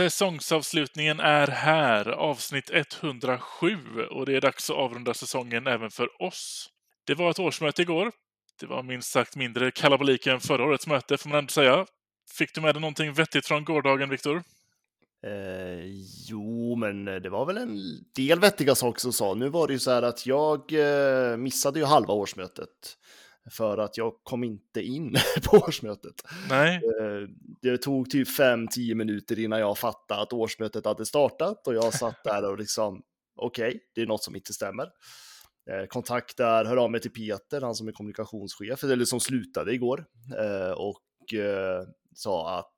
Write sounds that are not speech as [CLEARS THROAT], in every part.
Säsongsavslutningen är här, avsnitt 107, och det är dags att avrunda säsongen även för oss. Det var ett årsmöte igår. Det var minst sagt mindre kalabalik än förra årets möte, får man ändå säga. Fick du med dig någonting vettigt från gårdagen, Viktor? Eh, jo, men det var väl en del vettiga saker som sa. Nu var det ju så här att jag eh, missade ju halva årsmötet för att jag kom inte in [LAUGHS] på årsmötet. Nej. Eh, det tog typ 5-10 minuter innan jag fattade att årsmötet hade startat och jag satt där och liksom [LAUGHS] okej, okay, det är något som inte stämmer. Eh, kontaktar, hör av mig till Peter, han som är kommunikationschef, eller som slutade igår eh, och sa att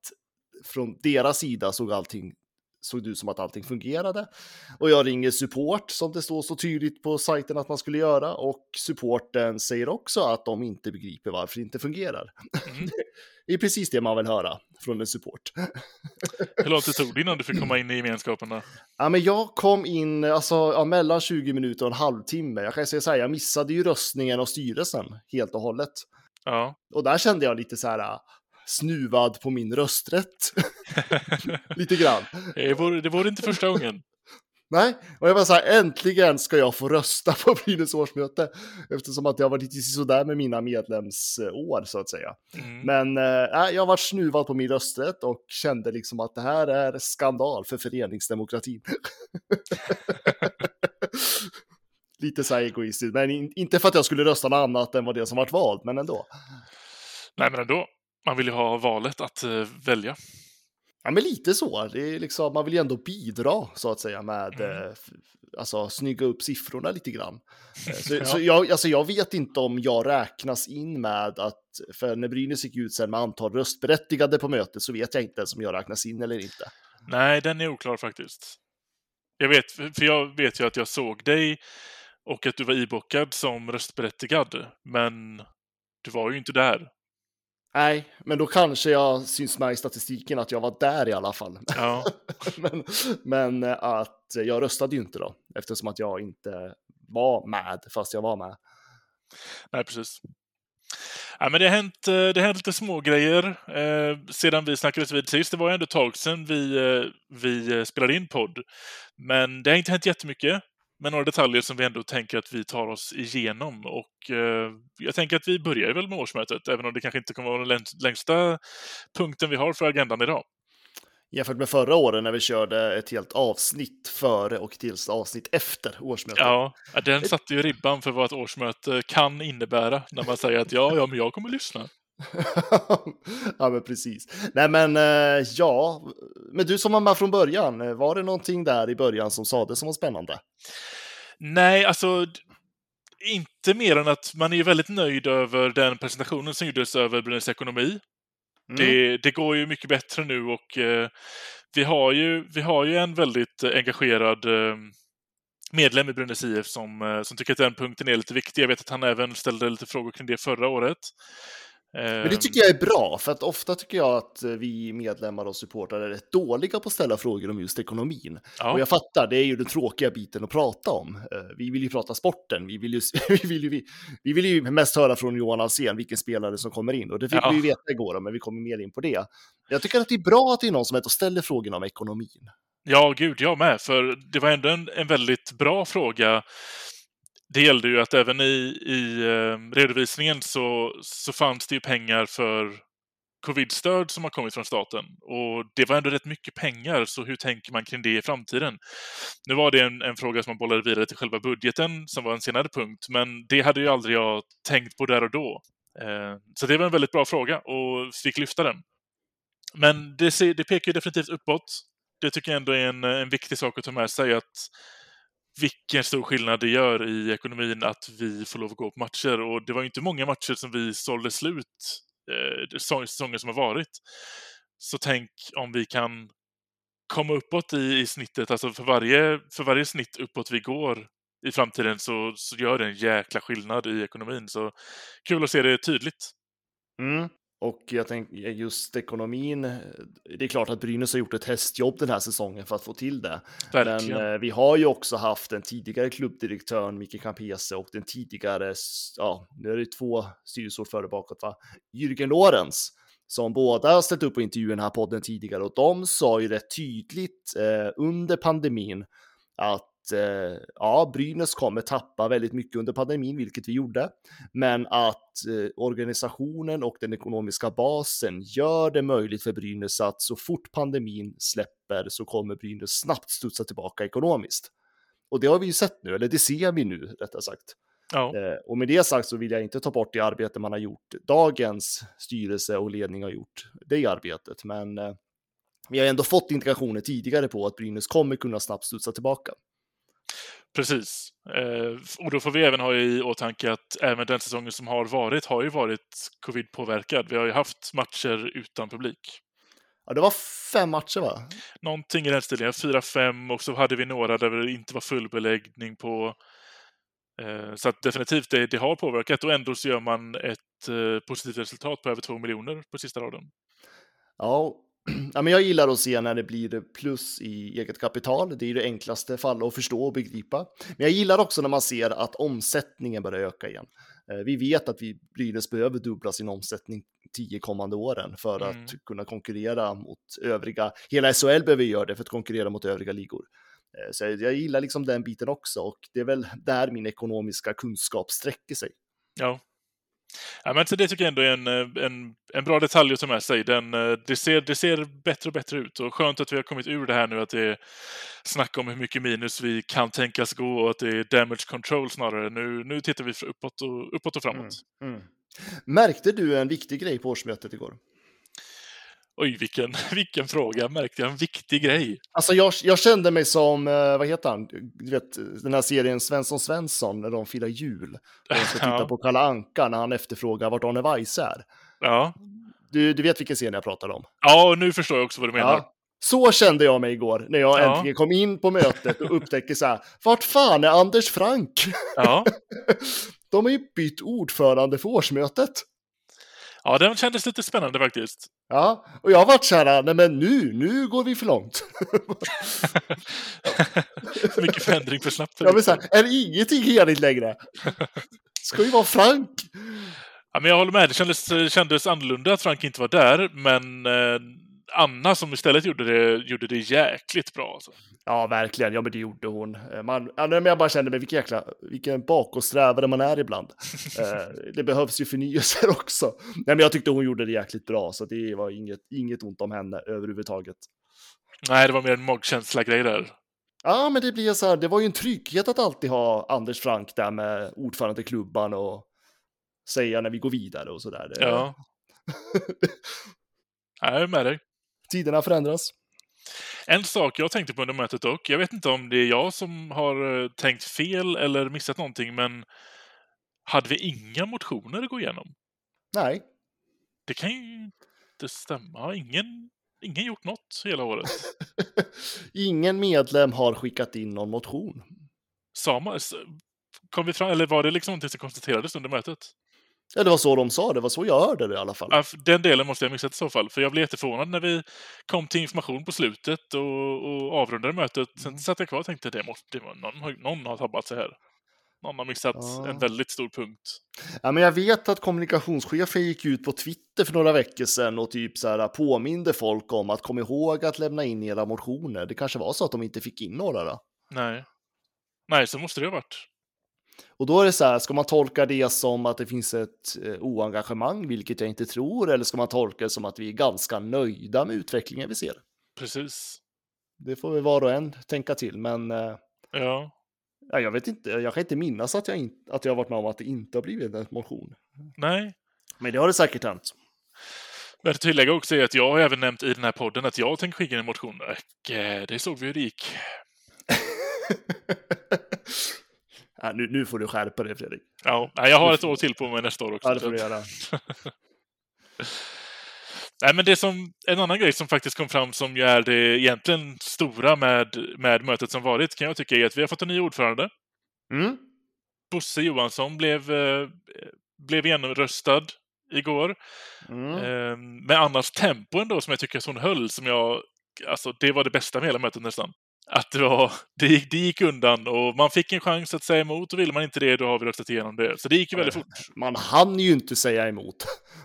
från deras sida såg allting såg det ut som att allting fungerade. Och jag ringer support som det står så tydligt på sajten att man skulle göra och supporten säger också att de inte begriper varför det inte fungerar. Mm. [LAUGHS] det är precis det man vill höra från en support. Hur långt det tog [LAUGHS] det innan du fick komma in i gemenskapen? Då? Ja, men jag kom in alltså, ja, mellan 20 minuter och en halvtimme. Jag kan säga så här, jag missade ju röstningen och styrelsen helt och hållet. Ja. Och där kände jag lite så här, snuvad på min rösträtt. [LAUGHS] Lite grann. Det vore, det vore inte första gången. Nej, och jag var så här, äntligen ska jag få rösta på Brynäs årsmöte. Eftersom att jag var lite sådär med mina medlemsår så att säga. Mm. Men äh, jag var snuvad på min rösträtt och kände liksom att det här är skandal för föreningsdemokratin. [LAUGHS] lite så här egoistiskt, men in, inte för att jag skulle rösta något annat än vad det som varit valt, men ändå. Nej, men ändå man vill ju ha valet att uh, välja. Ja, men lite så. Det är liksom, man vill ju ändå bidra så att säga med, mm. eh, alltså snygga upp siffrorna lite grann. [LAUGHS] Eh, så, ja. så jag, alltså, jag vet inte om jag räknas in med att, för när Brynäs gick ut sen med antal röstberättigade på mötet så vet jag inte ens om jag räknas in eller inte. Nej, den är oklar faktiskt. Jag vet, för jag vet ju att jag såg dig och att du var ibockad som röstberättigad, men du var ju inte där. Nej, men då kanske jag syns med i statistiken att jag var där i alla fall. Ja. [LAUGHS] men, men eh, att jag röstade ju inte då, eftersom att jag inte var med, fast jag var med. Nej, precis. Ja, men det, har hänt, eh, det har hänt lite små grejer eh, sedan vi snackades vid sist. Det var ju ändå ett tag sedan vi, eh, vi spelade in podd. Men det har inte hänt jättemycket med några detaljer som vi ändå tänker att vi tar oss igenom. Och eh, jag tänker att vi börjar väl med årsmötet, även om det kanske inte kommer vara den längsta punkten vi har för agendan idag. Jämfört med förra året när vi körde ett helt avsnitt före och ett avsnitt efter årsmötet. Ja, den satte ju ribban för vad ett årsmöte kan innebära när man säger att ja, ja, men jag kommer lyssna. [LAUGHS] ja, men precis. Nej, men eh, ja, men du som var med från början, eh, var det någonting där i början som sades som var spännande? Nej, alltså inte mer än att man är väldigt nöjd över den presentationen som gjordes över Brynäs ekonomi. Mm. Det, det, går ju mycket bättre nu och eh, vi, har ju, vi har ju en väldigt engagerad eh, medlem i Brynäs IF som, eh, som tycker att den punkten är lite viktig. Jag vet att han även ställde lite frågor kring det förra året. Men det tycker jag är bra, för att ofta tycker jag att vi medlemmar och supportrar är rätt dåliga på att ställa frågor om just ekonomin. Ja. Och jag fattar, det är ju den tråkiga biten att prata om. Eh, vi vill ju prata sporten, vi vill ju, [LAUGHS] vi vill ju, vi vill ju mest höra från Johan Alsen vilken spelare som kommer in. Och det fick ja. vi ju veta igår, men vi kommer mer in på det. Jag tycker att det är bra att det är någon som är och ställer frågorna om ekonomin. Ja, gud, jag med. För det var ändå en, en väldigt bra fråga det gällde ju att även i, i eh, redovisningen så, så fanns det ju pengar för covid-stöd som har kommit från staten. Och det var ändå rätt mycket pengar, så hur tänker man kring det i framtiden? Nu var det en, en fråga som man bollade vidare till själva budgeten, som var en senare punkt, men det hade ju aldrig jag tänkt på där och då. Eh, så det var en väldigt bra fråga och fick lyfta den. Men det, det pekar ju definitivt uppåt. Det tycker jag ändå är en, en viktig sak att ta med sig, att vilken stor skillnad det gör i ekonomin att vi får lov att gå på matcher. Och det var ju inte många matcher som vi sålde slut eh, säsong- säsongen som har varit. Så tänk om vi kan komma uppåt i, i snittet, alltså för varje, för varje snitt uppåt vi går i framtiden så, så gör det en jäkla skillnad i ekonomin. Så kul att se det tydligt. Mm. Och jag tänker just ekonomin. Det är klart att Brynäs har gjort ett hästjobb den här säsongen för att få till det. Verkligen. Men eh, vi har ju också haft den tidigare klubbdirektören Micke Campese och den tidigare, ja, nu är det två styrelseordförande bakåt, va? Jürgen Lorenz, som båda har ställt upp och intervjuat den här podden tidigare och de sa ju rätt tydligt eh, under pandemin att ja, Brynäs kommer tappa väldigt mycket under pandemin, vilket vi gjorde, men att eh, organisationen och den ekonomiska basen gör det möjligt för Brynäs att så fort pandemin släpper så kommer Brynäs snabbt studsa tillbaka ekonomiskt. Och det har vi ju sett nu, eller det ser vi nu rättare sagt. Ja, Eh, och med det sagt så vill jag inte ta bort det arbete man har gjort, dagens styrelse och ledning har gjort det arbetet, men eh, vi har ändå fått indikationer tidigare på att Brynäs kommer kunna snabbt studsa tillbaka. Precis. Eh, och då får vi även ha i åtanke att även den säsongen som har varit har ju varit covid-påverkad. Vi har ju haft matcher utan publik. Ja, det var fem matcher va? Någonting i den stilen. Fyra, fem och så hade vi några där det inte var full beläggning på. Eh, så att definitivt, det, det har påverkat och ändå så gör man ett eh, positivt resultat på över två miljoner på sista raden. Ja, ja, men jag gillar att se när det blir plus i eget kapital. Det är det enklaste alla att förstå och begripa. Men jag gillar också när man ser att omsättningen börjar öka igen. Eh, Vi vet att vi Brynäs behöver dubbla sin omsättning tio kommande åren för Mm. att kunna konkurrera mot övriga. Hela SHL behöver göra det för att konkurrera mot övriga ligor. Eh, Så jag jag gillar liksom den biten också och det är väl där min ekonomiska kunskap sträcker sig. Ja ja men så det tycker jag ändå är en, eh, en, en bra detalj att ta med sig. Den, eh, det, ser, det ser bättre och bättre ut och skönt att vi har kommit ur det här nu att det är snack om hur mycket minus vi kan tänkas gå och att det är damage control snarare. Nu, nu tittar vi uppåt och, uppåt och framåt. Mm, mm. Märkte du en viktig grej på årsmötet igår? Oj, vilken, [LAUGHS] vilken fråga. Märkte jag en viktig grej? Alltså jag, jag kände mig som, eh, vad heter han, du vet den här serien Svensson Svensson när de firar jul. Och ska [LAUGHS] titta Ja. på Kalle Anka när han efterfrågar vart Arne Weise är. Ja. Du, du vet vilken scen jag pratar om? ja, och nu förstår jag också vad du menar. Ja. Så kände jag mig igår när jag Ja. äntligen kom in på mötet och upptäcker så här, vart fan är Anders Frank? Ja, [LAUGHS] De har ju bytt ordförande för årsmötet. Ja den kändes lite spännande faktiskt. Ja, och jag har varit så här, nej men nu, nu går vi för långt. [LAUGHS] Mycket förändring för snabbt. för Jag vill mycket. säga, är ingenting heligt längre? Ska ju vara Frank. Ja, men jag håller med. Det kändes, kändes annorlunda att Frank inte var där, men eh, Anna som istället gjorde det, gjorde det jäkligt bra. Alltså. Ja, verkligen. Ja, men det gjorde hon. Eh, Man, jag bara kände mig, vilken jäkla, vilken bakåtsträvare man är ibland. [LAUGHS] Eh, det behövs ju förnyelser [LAUGHS] också. Nej, men jag tyckte hon gjorde det jäkligt bra, så det var inget, inget ont om henne överhuvudtaget. Nej, det var mer en magkänsla-grej där. Ja, men det blir så här, det var ju en trygghet att alltid ha Anders Frank där med ordförande i klubban och säga när vi går vidare och så där. Ja. [LAUGHS] Jag är med dig. Tiderna förändras. En sak jag tänkte på under mötet dock, jag vet inte om det är jag som har eh, tänkt fel eller missat någonting, men hade vi inga motioner att gå igenom? Nej, Det kan ju inte stämma. Har ingen, ingen gjort något hela året? [LAUGHS] ingen medlem har skickat in någon motion. Sa man, kom vi fram, eller var det liksom någonting som konstaterades under mötet? Ja, det var så de sa, det var så jag hörde det i alla fall. Ja, Den delen måste jag missat i så fall, för jag blev jätteförvånad när vi kom till information på slutet och, och avrundade mötet. Sen satt jag kvar och tänkte det måste, det var, någon, någon har tabbat sig här. Någon har missat Ja. en väldigt stor punkt. Ja, men jag vet att kommunikationschefen gick ut på Twitter för några veckor sedan och typ så här påminde folk om att kom ihåg att lämna in era motioner. Det kanske var så att de inte fick in några då. Nej. Nej, så måste det ha varit. Och då är det så här, ska man tolka det som att det finns ett eh, oengagemang, vilket jag inte tror, eller ska man tolka det som att vi är ganska nöjda med utvecklingen vi ser? Precis. Det får vi var och en tänka till, men eh, Ja. ja, jag vet inte, jag kan inte minnas att jag, in, att jag har varit med om att det inte har blivit en motion. Nej. Men det har det säkert hänt. Men att tillägga också är att jag har även nämnt i den här podden att jag tänker skicka in en motion. Och eh, det såg vi hur det gick. Ja, nu, nu får du skärpa dig, Fredrik. Ja, jag har ett år till på mig nästa år också. Ja, det får du göra. [LAUGHS] Nej, men det som, en annan grej som faktiskt kom fram som ju är det egentligen stora med, med mötet som varit kan jag tycka är att vi har fått en ny ordförande. Mm. Bosse Johansson blev, eh, blev genomröstad igår. Mm. Eh, med Annas tempo ändå som jag tycker att hon höll, som jag... Alltså, det var det bästa med hela mötet nästan. Att det, var, det, gick, det gick undan och man fick en chans att säga emot och vill man inte det, då har vi röstat igenom det. Så det gick ju väldigt fort. Man hann ju inte säga emot.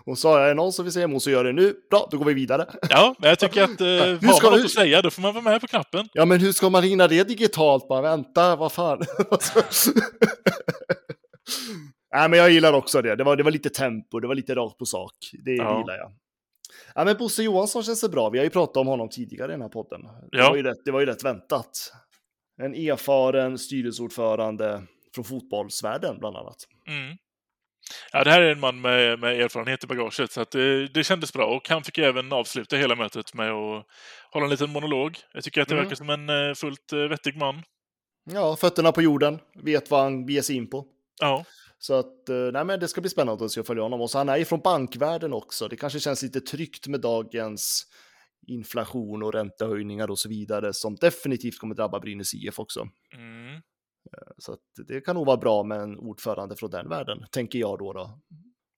Hon sa, det någon som vill säga emot så gör det nu. Bra, då går vi vidare. Ja, men jag tycker att eh, [LAUGHS] Hur har ska man något att säga, då får man vara med på knappen. Ja, men hur ska man hinna det digitalt? Bara vänta, vad fan. [LAUGHS] Nej, men jag gillar också det. Det var, det var lite tempo, det var lite rakt på sak. Det, Ja. det gillar jag. Ja, men Bosse Johansson känns så bra. Vi har ju pratat om honom tidigare i den här podden. Det, Ja. var, ju rätt, det var ju rätt väntat. En erfaren styrelseordförande från fotbollsvärlden bland annat. Mm. Ja, det här är en man med, med erfarenhet i bagaget, så det, det kändes bra. Och han fick även avsluta hela mötet med att hålla en liten monolog. Jag tycker att det Mm. verkar som en eh, fullt eh, vettig man. Ja, fötterna på jorden, vet vad han ger sig in på. Ja, Så att, eh, nej men det ska bli spännande att se och följa honom. Och så han är ju från bankvärlden också. Det kanske känns lite tryggt med dagens inflation och räntehöjningar och så vidare som definitivt kommer drabba Brynäs IF också. mm. Så att det kan nog vara bra med en ordförande från den världen, tänker jag då. då.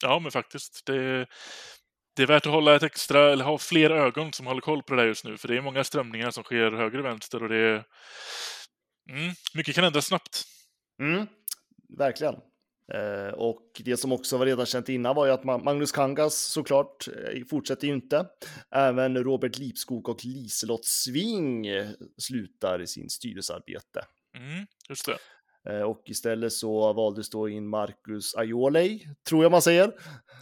ja men faktiskt. Det, det är värt att hålla ett extra, eller ha fler ögon som håller koll på det där just nu. För det är många strömningar som sker höger och vänster och det är... Mm, mycket kan ändras snabbt. Mm, verkligen. Eh, och det som också var redan känt innan var ju att Magnus Kangas såklart eh, fortsätter ju inte. Även Robert Lipskog och Liselott Sving slutar i sin styrelsearbete. Mm, just det. Eh, Och istället så valdes då in Marcus Aiolei, tror jag man säger.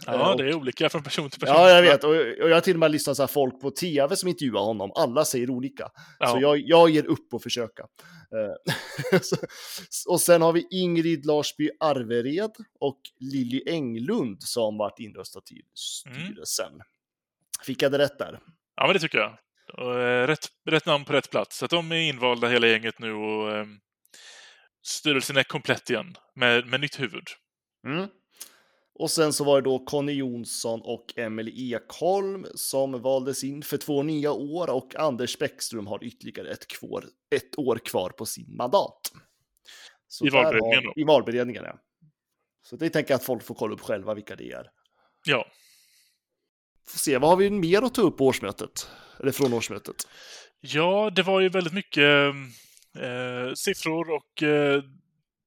Ja, och- det är olika från person till person. Ja, jag vet. Och jag har till och med lyssnat så här folk på tv som intervjuar honom. Alla säger olika. Ja. Så jag, jag ger upp och försöka. Eh, [LAUGHS] och sen har vi Ingrid Larsby Arvered och Lilly Englund som varit inröstad till styrelsen. Fick jag det rätt där? Ja, men det tycker jag. Eh, rätt, rätt namn på rätt plats. Så att de är invalda hela gänget nu och eh, styrelsen är komplett igen med, med nytt huvud. Mm. Och sen så var det då Conny Jonsson och Emily Ekholm som valdes in för två nya år och Anders Bäckström har ytterligare ett, kvår, ett år kvar på sin mandat. Så I valberedningen då? I valberedningen, ja. Så det tänker jag att folk får kolla upp själva vilka det är. Ja, Får se, vad har vi mer att ta upp på årsmötet? Eller från årsmötet? ja det var ju väldigt mycket eh, siffror och eh,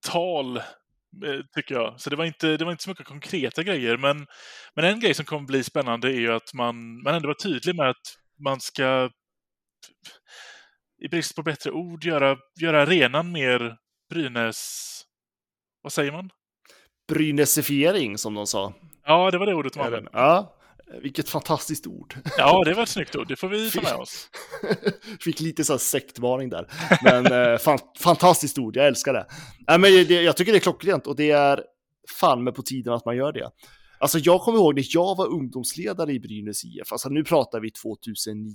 tal, eh, tycker jag. Så det var, inte, det var inte så mycket konkreta grejer. Men, men en grej som kommer bli spännande är ju att man, man ändå var tydlig med att man ska, i brist på bättre ord, göra, göra arenan mer Brynäs... Vad säger man? Brynäsifiering, som de sa. Ja, det var det ordet man använde. Ja, vilket fantastiskt ord. Ja, det var ett snyggt ord. Det får vi ta med oss. [LAUGHS] Fick lite så här sektvarning där. Men eh, fan, fantastiskt ord, jag älskar det. Nej, men det. Jag tycker det är klockrent och det är fan med på tiden att man gör det. Alltså jag kommer ihåg när jag var ungdomsledare i Brynäs IF, alltså nu pratar vi 2009,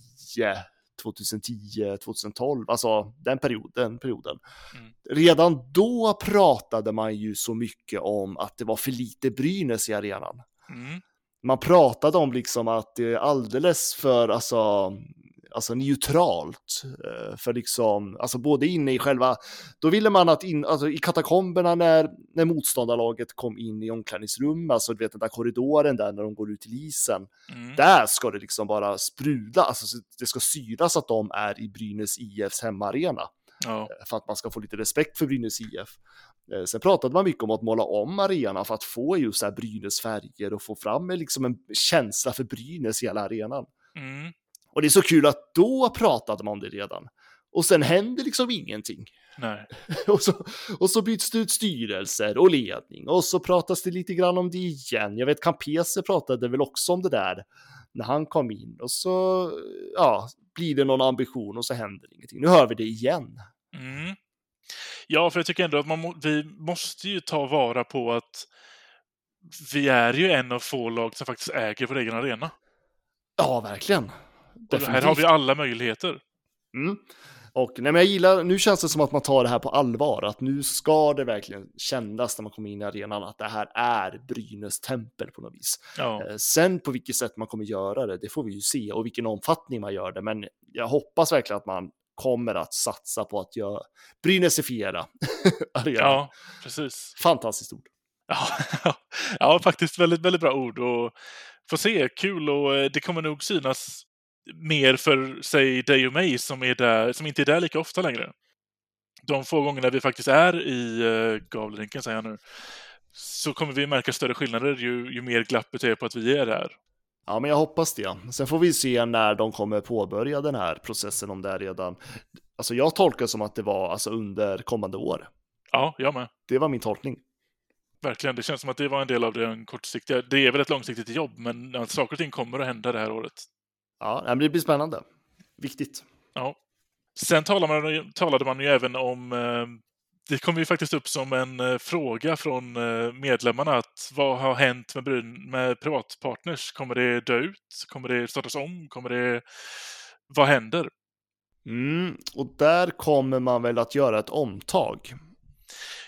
2010, 2012, alltså den perioden. Den perioden. Mm. Redan då pratade man ju så mycket om att det var för lite Brynäs i arenan Mm. Man pratade om liksom att det är alldeles för alltså, alltså neutralt. eh, För liksom, alltså både inne i själva, då ville man att in, alltså i katakomberna när, när motståndarlaget kom in i omklädningsrum, alltså du vet den där korridoren där när de går ut till isen. Mm. Där ska det liksom bara sprudla, alltså så det ska syras att de är i Brynäs IFs hemmaarena Ja. för att man ska få lite respekt för Brynäs IF. Eh, Sen pratade man mycket om att måla om arenan för att få just så här Brynäs färger och få fram en, liksom en känsla för Brynäs i hela arenan. Mm. Och det är så kul att då pratade man om det redan. Och sen händer liksom ingenting. [LAUGHS] Och så, och så byts det ut styrelser och ledning och så pratas det lite grann om det igen. Jag vet Campese pratade väl också om det där när han kom in och så ja, blir det någon ambition och så händer ingenting. Nu hör vi det igen. Mm. Ja, för jag tycker ändå att man må, vi måste ju ta vara på att vi är ju en av få lag som faktiskt äger vår egen arena. Ja, verkligen. Och här har vi alla möjligheter. Mm. Och nej, men jag gillar, nu känns det som att man tar det här på allvar, att nu ska det verkligen kännas när man kommer in i arenan att det här är Brynäs tempel på något vis. Ja. Eh, Sen på vilket sätt man kommer göra det, det får vi ju se och vilken omfattning man gör det. Men jag hoppas verkligen att man kommer att satsa på att göra Brynäsifiera [LAUGHS] arenan. ja, precis. Fantastiskt ord. Ja, [LAUGHS] ja, faktiskt väldigt, väldigt bra ord och får se, kul och eh, det kommer nog synas mer för, säg, dig och mig som, är där, som inte är där lika ofta längre. De få gångerna vi faktiskt är i uh, Gavlerinken, säger jag nu, så kommer vi märka större skillnader ju, ju mer glappet är på att vi är där. Ja, men jag hoppas det. Sen får vi se när de kommer påbörja den här processen om det är redan. Alltså jag tolkar som att det var alltså under kommande år. Ja, jag med. Det var min tolkning. Verkligen. Det känns som att det var en del av den kortsiktiga. Det är väl ett långsiktigt jobb, men saker och ting kommer att hända det här året. Ja, men det blir spännande. Viktigt. Ja. Sen talade man, talade man ju även om eh, det kom ju faktiskt upp som en eh, fråga från eh, medlemmarna att vad har hänt med, Bryn, med privatpartners? Kommer det dö ut? Kommer det startas om? Kommer det... Vad händer? Mm, och där kommer man väl att göra ett omtag.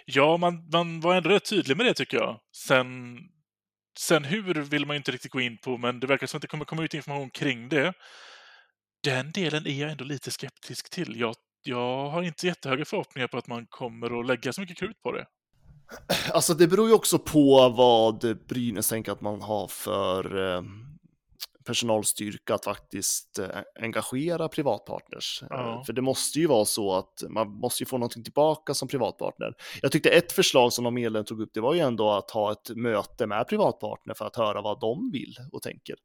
Ja, man, man var ändå rätt tydlig med det tycker jag. Sen, sen hur vill man inte riktigt gå in på, men det verkar som att det kommer komma ut information kring det. Den delen är jag ändå lite skeptisk till. Jag, jag har inte jättehöga förhoppningar på att man kommer att lägga så mycket krut på det. [CLEARS THROAT] Alltså det beror ju också på vad Brynäs tänker att man har för eh, personalstyrka att faktiskt eh, engagera privatpartners. Ja. Eh, För det måste ju vara så att man måste ju få någonting tillbaka som privatpartner. Jag tyckte ett förslag som de medlem tog upp, det var ju ändå att ha ett möte med privatpartner för att höra vad de vill och tänker.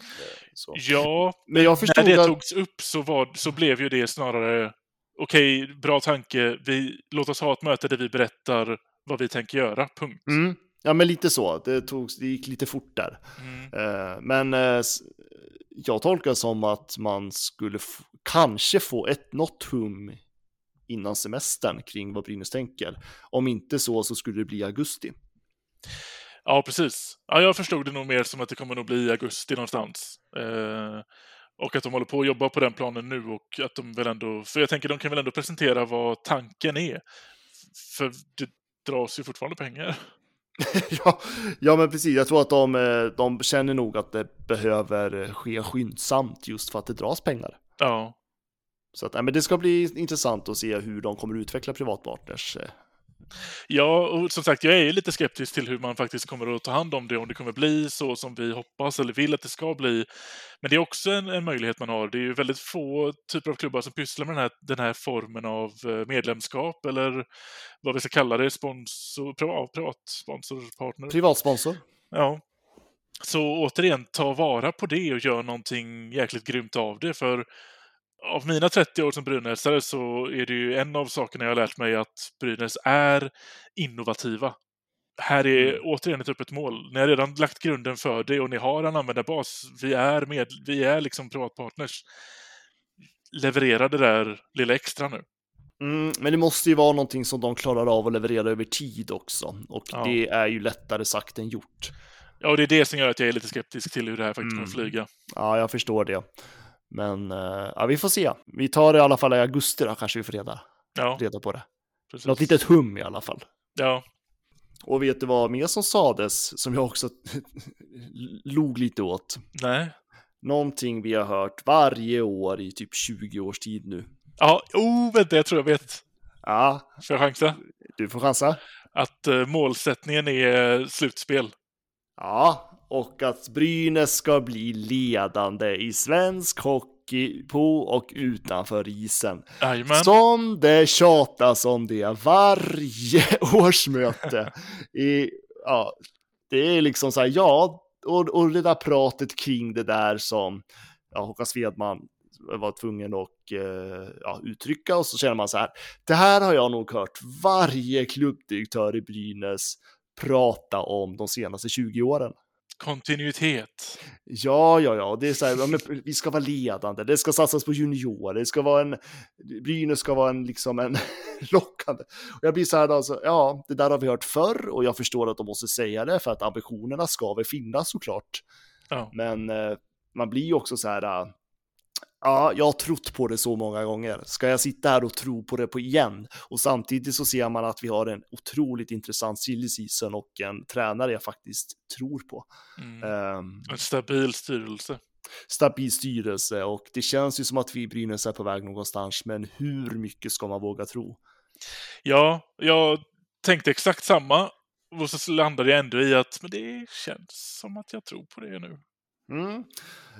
Eh, Så. Ja, Men jag när förstod det att... togs upp så, var, så blev ju det snarare okej, bra tanke, vi, låt oss ha ett möte där vi berättar vad vi tänker göra, punkt. Mm. Ja, men lite så. Det, togs, det gick lite fort där. Mm. Eh, Men eh, jag tolkar som att man skulle kanske få ett något hum innan semestern kring vad Brynäs tänker. Om inte så så skulle det bli augusti. Ja, precis. Ja, jag förstod det nog mer som att det kommer nog bli i augusti någonstans. Eh, och att de håller på att jobba på den planen nu och att de väl ändå, för jag tänker de kan väl ändå presentera vad tanken är. För det dras ju fortfarande pengar. [LAUGHS] ja, ja, men precis. Jag tror att de, eh, de känner nog att det behöver ske skyndsamt just för att det dras pengar. Ja, Så att, men det ska bli intressant att se hur de kommer utveckla privatpartners. Ja, och som sagt, jag är ju lite skeptisk till hur man faktiskt kommer att ta hand om det, om det kommer bli så som vi hoppas eller vill att det ska bli. Men det är också en, en möjlighet man har. Det är ju väldigt få typer av klubbar som pysslar med den här, den här formen av eh, medlemskap eller vad vi ska kalla det, sponsor, privat, privat sponsorpartner. Privatsponsor. Ja. Så återigen, ta vara på det och gör någonting jäkligt grymt av det. För av mina 30 år som Brynäsare så är det ju en av sakerna jag har lärt mig att Brynäs är innovativa. Här är återigen ett öppet mål. Ni har redan lagt grunden för det och ni har en användarbas. Vi är, med, vi är liksom privatpartners. Leverera det där lilla extra nu. Mm, men det måste ju vara någonting som de klarar av att leverera över tid också. Och Ja. det är ju lättare sagt än gjort. Ja, och det är det som gör att jag är lite skeptisk till hur det här faktiskt Mm. kommer flyga. Ja, jag förstår det. Men eh, ja, vi får se. Vi tar det i alla fall i augusti då, kanske vi får reda, Ja, reda på det. precis. Något litet hum i alla fall. Ja, Och vet du vad mer som sades, som jag också [LAUGHS] log lite åt? nej. Någonting vi har hört varje år i typ 20 års tid nu. Ja, oh, vänta, jag tror jag vet. Ja, Får jag chansa? du får chansa. Att eh, målsättningen är slutspel. Ja, och att Brynäs ska bli ledande i svensk hockey på och utanför isen. Jajamän. Som det tjatas om det varje [LAUGHS] årsmöte. I, ja, det är liksom så här, ja, och, och det där pratet kring det där som ja, Håkan Svedman var tvungen att eh, ja, uttrycka och så känner man så här, det här har jag nog hört varje klubbdirektör i Brynäs prata om de senaste 20 åren. Kontinuitet. Ja, ja, ja, det är så här, vi ska vara ledande, det ska satsas på juniorer, det ska vara en, Brynäs ska vara en, liksom en [LAUGHS] lockande. Och jag blir så här, alltså, ja, det där har vi hört förr och jag förstår att de måste säga det för att ambitionerna ska väl finnas såklart. Ja. Men eh, man blir ju också så här, äh, Ja, jag har trott på det så många gånger. Ska jag sitta här och tro på det på igen? Och samtidigt så ser man att vi har en otroligt intressant silly season och en tränare jag faktiskt tror på. Mm. Um, En stabil styrelse. stabil styrelse och det känns ju som att vi i Brynäs är på väg någonstans, men hur mycket ska man våga tro? Ja, jag tänkte exakt samma. Och så landade jag ändå i att men det känns som att jag tror på det nu. Mm.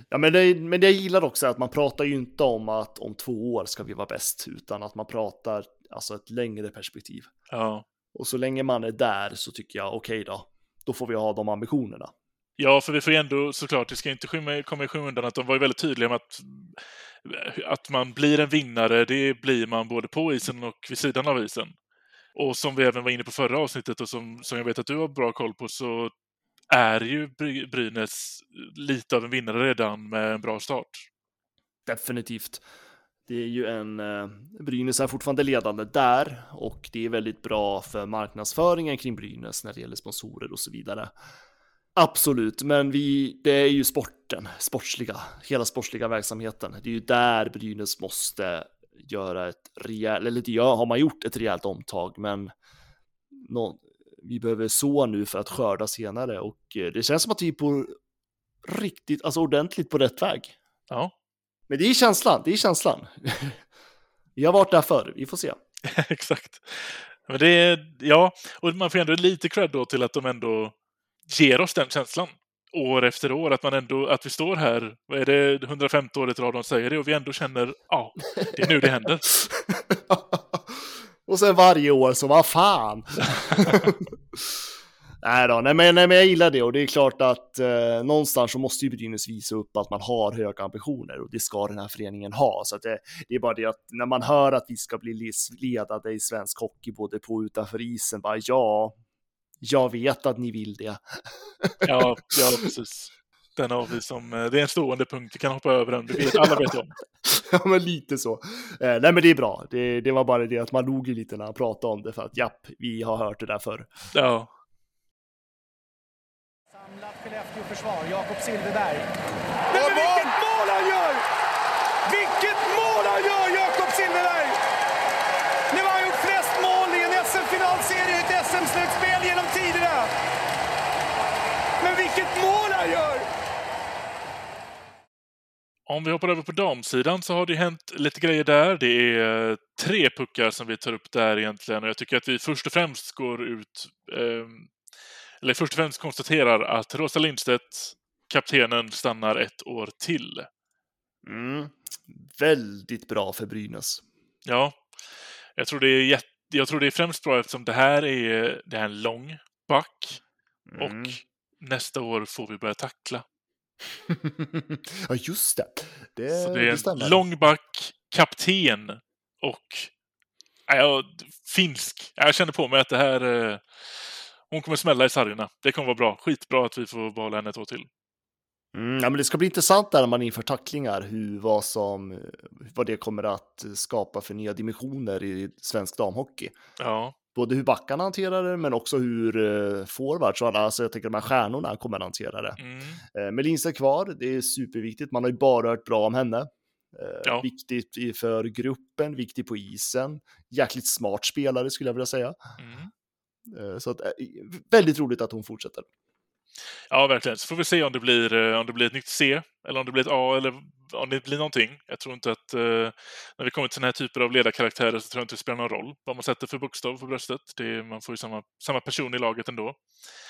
Ja, men det, men det jag gillar också är att man pratar ju inte om att om två år ska vi vara bäst, utan att man pratar alltså ett längre perspektiv. Ja. Och så länge man är där så tycker jag okej då, då får vi ha de ambitionerna. Ja, för vi får ju ändå såklart, det ska inte skymma, komma i skymundan att de var ju väldigt tydliga med att, att man blir en vinnare, det blir man både på isen och vid sidan av isen. Och som vi även var inne på förra avsnittet och som, som jag vet att du har bra koll på så är ju Brynäs eh, lite av en vinnare redan med en bra start. Definitivt. Det är ju en, eh, Brynäs är fortfarande ledande där och det är väldigt bra för marknadsföringen kring Brynäs när det gäller sponsorer och så vidare. Absolut, men vi, det är ju sporten, sportsliga, hela sportsliga verksamheten. Det är ju där Brynäs måste göra ett rejält, eller det gör, har man gjort ett rejält omtag, men någon, vi behöver så nu för att skörda senare och eh, det känns som att vi är på riktigt, alltså ordentligt på rätt väg. Ja, Men det är känslan, det är känslan. [LAUGHS] Vi har varit där förr, vi får se. [LAUGHS] exakt. Men det är, ja, och man får ändå lite cred då till att de ändå ger oss den känslan år efter år, att man ändå, att vi står här, vad är det, 150 året i rad de säger det, och vi ändå känner, ja, det är nu det händer. [LAUGHS] Och sen varje år så, vad fan. [LAUGHS] nej då, nej men, nej men jag gillar det och det är klart att eh, någonstans så måste ju Brynäs visa upp att man har höga ambitioner och det ska den här föreningen ha. Så det, det är bara det att när man hör att vi ska bli ledade i svensk hockey både på och utanför isen, bara ja, jag vet att ni vill det. Ja, ja [LAUGHS] precis. Den har vi som, eh, det är en stående punkt, vi kan hoppa över den, vet, alla vet om. [LAUGHS] Ja, men lite så. Eh, nej, men det är bra. Det, det var bara det att man log ju lite när han pratade om det för att japp, vi har hört det där förr. Ja, Samlat Skellefteå-försvar, Jakob Silfverberg. Nej, men vilket mål han gör! Vilket mål han gör, Jakob Silfverberg! Nu har han gjort flest mål i en SM-finalserie i ett SM-slutspel genom tiderna. Men vilket mål han gör! Om vi hoppar över på damsidan så har det hänt lite grejer där. Det är eh, tre puckar som vi tar upp där egentligen och jag tycker att vi först och främst går ut, eh, eller först och främst konstaterar att Rosa Lindstedt, kaptenen, stannar ett år till. Mm. Väldigt bra för Brynäs. Ja, jag tror det är, jätte, jag tror det är främst bra eftersom det här är, det här är en lång back Mm. och nästa år får vi börja tackla. [LAUGHS] ja, just det. Det, Så det det är en stämmer. lång back, kapten och jag- finsk. Jag känner på mig att det här... eh, Hon kommer smälla i sargerna. Det kommer vara bra. Skitbra att vi får behålla henne ett år till. Mm, ja, men det ska bli intressant där när man inför tacklingar, hur, vad, som, vad det kommer att skapa för nya dimensioner i svensk damhockey. Ja, Både hur backarna hanterar det, men också hur uh, forwards och alla, alltså jag tänker de här stjärnorna kommer att hantera det. mm, Uh, Melins är kvar, det är superviktigt, man har ju bara hört bra om henne. Eh, Ja. Viktigt för gruppen, viktig på isen, jäkligt smart spelare skulle jag vilja säga. mm. Eh, så att, eh, väldigt roligt att hon fortsätter. Ja, verkligen. Så får vi se om det blir, eh, om det blir ett nytt C eller om det blir ett A eller om det blir någonting. Jag tror inte att eh, när vi kommer till den här typen av ledarkaraktärer så tror jag inte det spelar någon roll vad man sätter för bokstav på bröstet. Det, man får ju samma, samma person i laget ändå.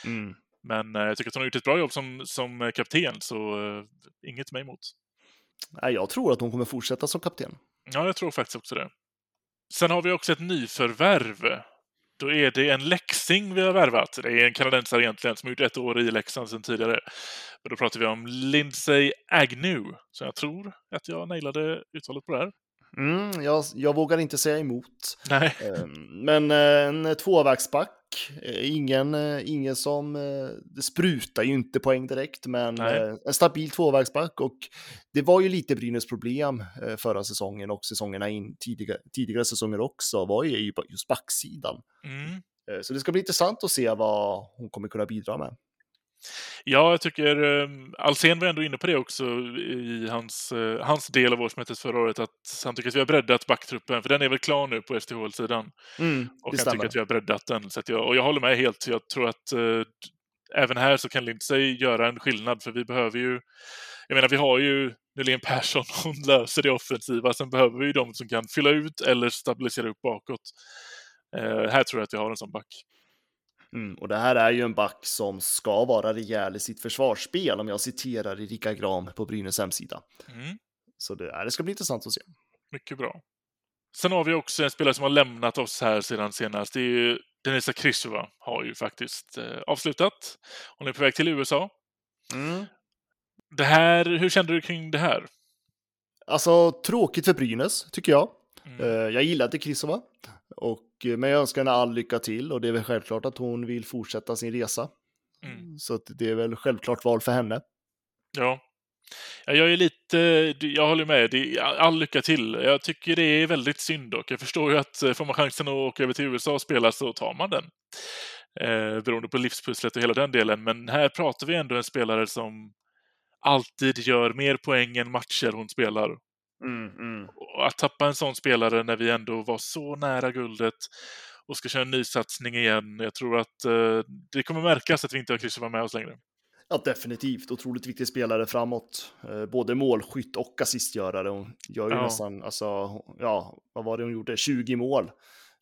Mm. Men eh, jag tycker att hon har gjort ett bra jobb som, som eh, kapten, så eh, inget mig emot. Nej, Jag tror att hon kommer fortsätta som kapten. Ja, jag tror faktiskt också det. Sen har vi också ett nyförvärv. Då är det en läxing vi har värvat. Det är en kanadensare egentligen som har gjort ett år i Leksand sedan tidigare. Men då pratar vi om Lindsay Agnew. Så jag tror att jag nailade uttalet på det här. Mm, jag, jag vågar inte säga emot. Nej. Eh, Men eh, en tvåvägsback, ingen, eh, ingen som, eh, det sprutar ju inte poäng direkt, men Nej. eh, en stabil tvåvägsback och det var ju lite Brynäs problem eh, förra säsongen och säsongerna in, tidiga, tidigare säsonger också, var ju ju just backsidan. Mm. Eh, Så det ska bli intressant att se vad hon kommer kunna bidra med. Ja, jag tycker eh, Alsen var ändå inne på det också i hans, eh, hans del av årsmötet förra året, att han tycker att vi har breddat backtruppen, för den är väl klar nu på STHL-sidan. Mm, Och han stämmer. tycker att vi har breddat den. Så jag, och jag håller med helt. Jag tror att eh, även här så kan Lindsey göra en skillnad, för vi behöver ju... Jag menar, vi har ju Nylén Persson, [LAUGHS] hon löser det offensiva. Sen behöver vi ju de som kan fylla ut eller stabilisera upp bakåt. Eh, här tror jag att vi har en sån back. Mm, och det här är ju en back som ska vara rejäl i sitt försvarsspel, om jag citerar Erika Gram på Brynäs hemsida. Mm. Så det, det ska bli intressant att se. Mycket bra. Sen har vi också en spelare som har lämnat oss här sedan senast. Det är ju Denisa Krysova har ju faktiskt eh, avslutat. Hon är på väg till USA. Det här, hur kände du kring det här? Alltså, tråkigt för Brynäs, tycker jag. Mm. Eh, Jag gillade Krisova, och, men jag önskar henne all lycka till och det är väl självklart att hon vill fortsätta sin resa. Mm. Så det är väl självklart val för henne. Ja. Ja, Jag är lite, jag håller med. Det är all lycka till. Jag tycker det är väldigt synd dock. Jag förstår ju att eh, får man chansen att åka över till USA och spela så tar man den. Eh, beroende på livspusslet och hela den delen. Men här pratar vi ändå en spelare som alltid gör mer poäng än matcher hon spelar. Och att tappa en sån spelare när vi ändå var så nära guldet och ska köra en ny satsning igen. Jag tror att eh, det kommer märkas att vi inte har Kristoffer med oss längre. Ja, definitivt. Otroligt viktig spelare framåt. Eh, Både målskytt och assistgörare. Hon gör ju Ja. nästan, alltså, ja, vad var det hon gjorde? 20 mål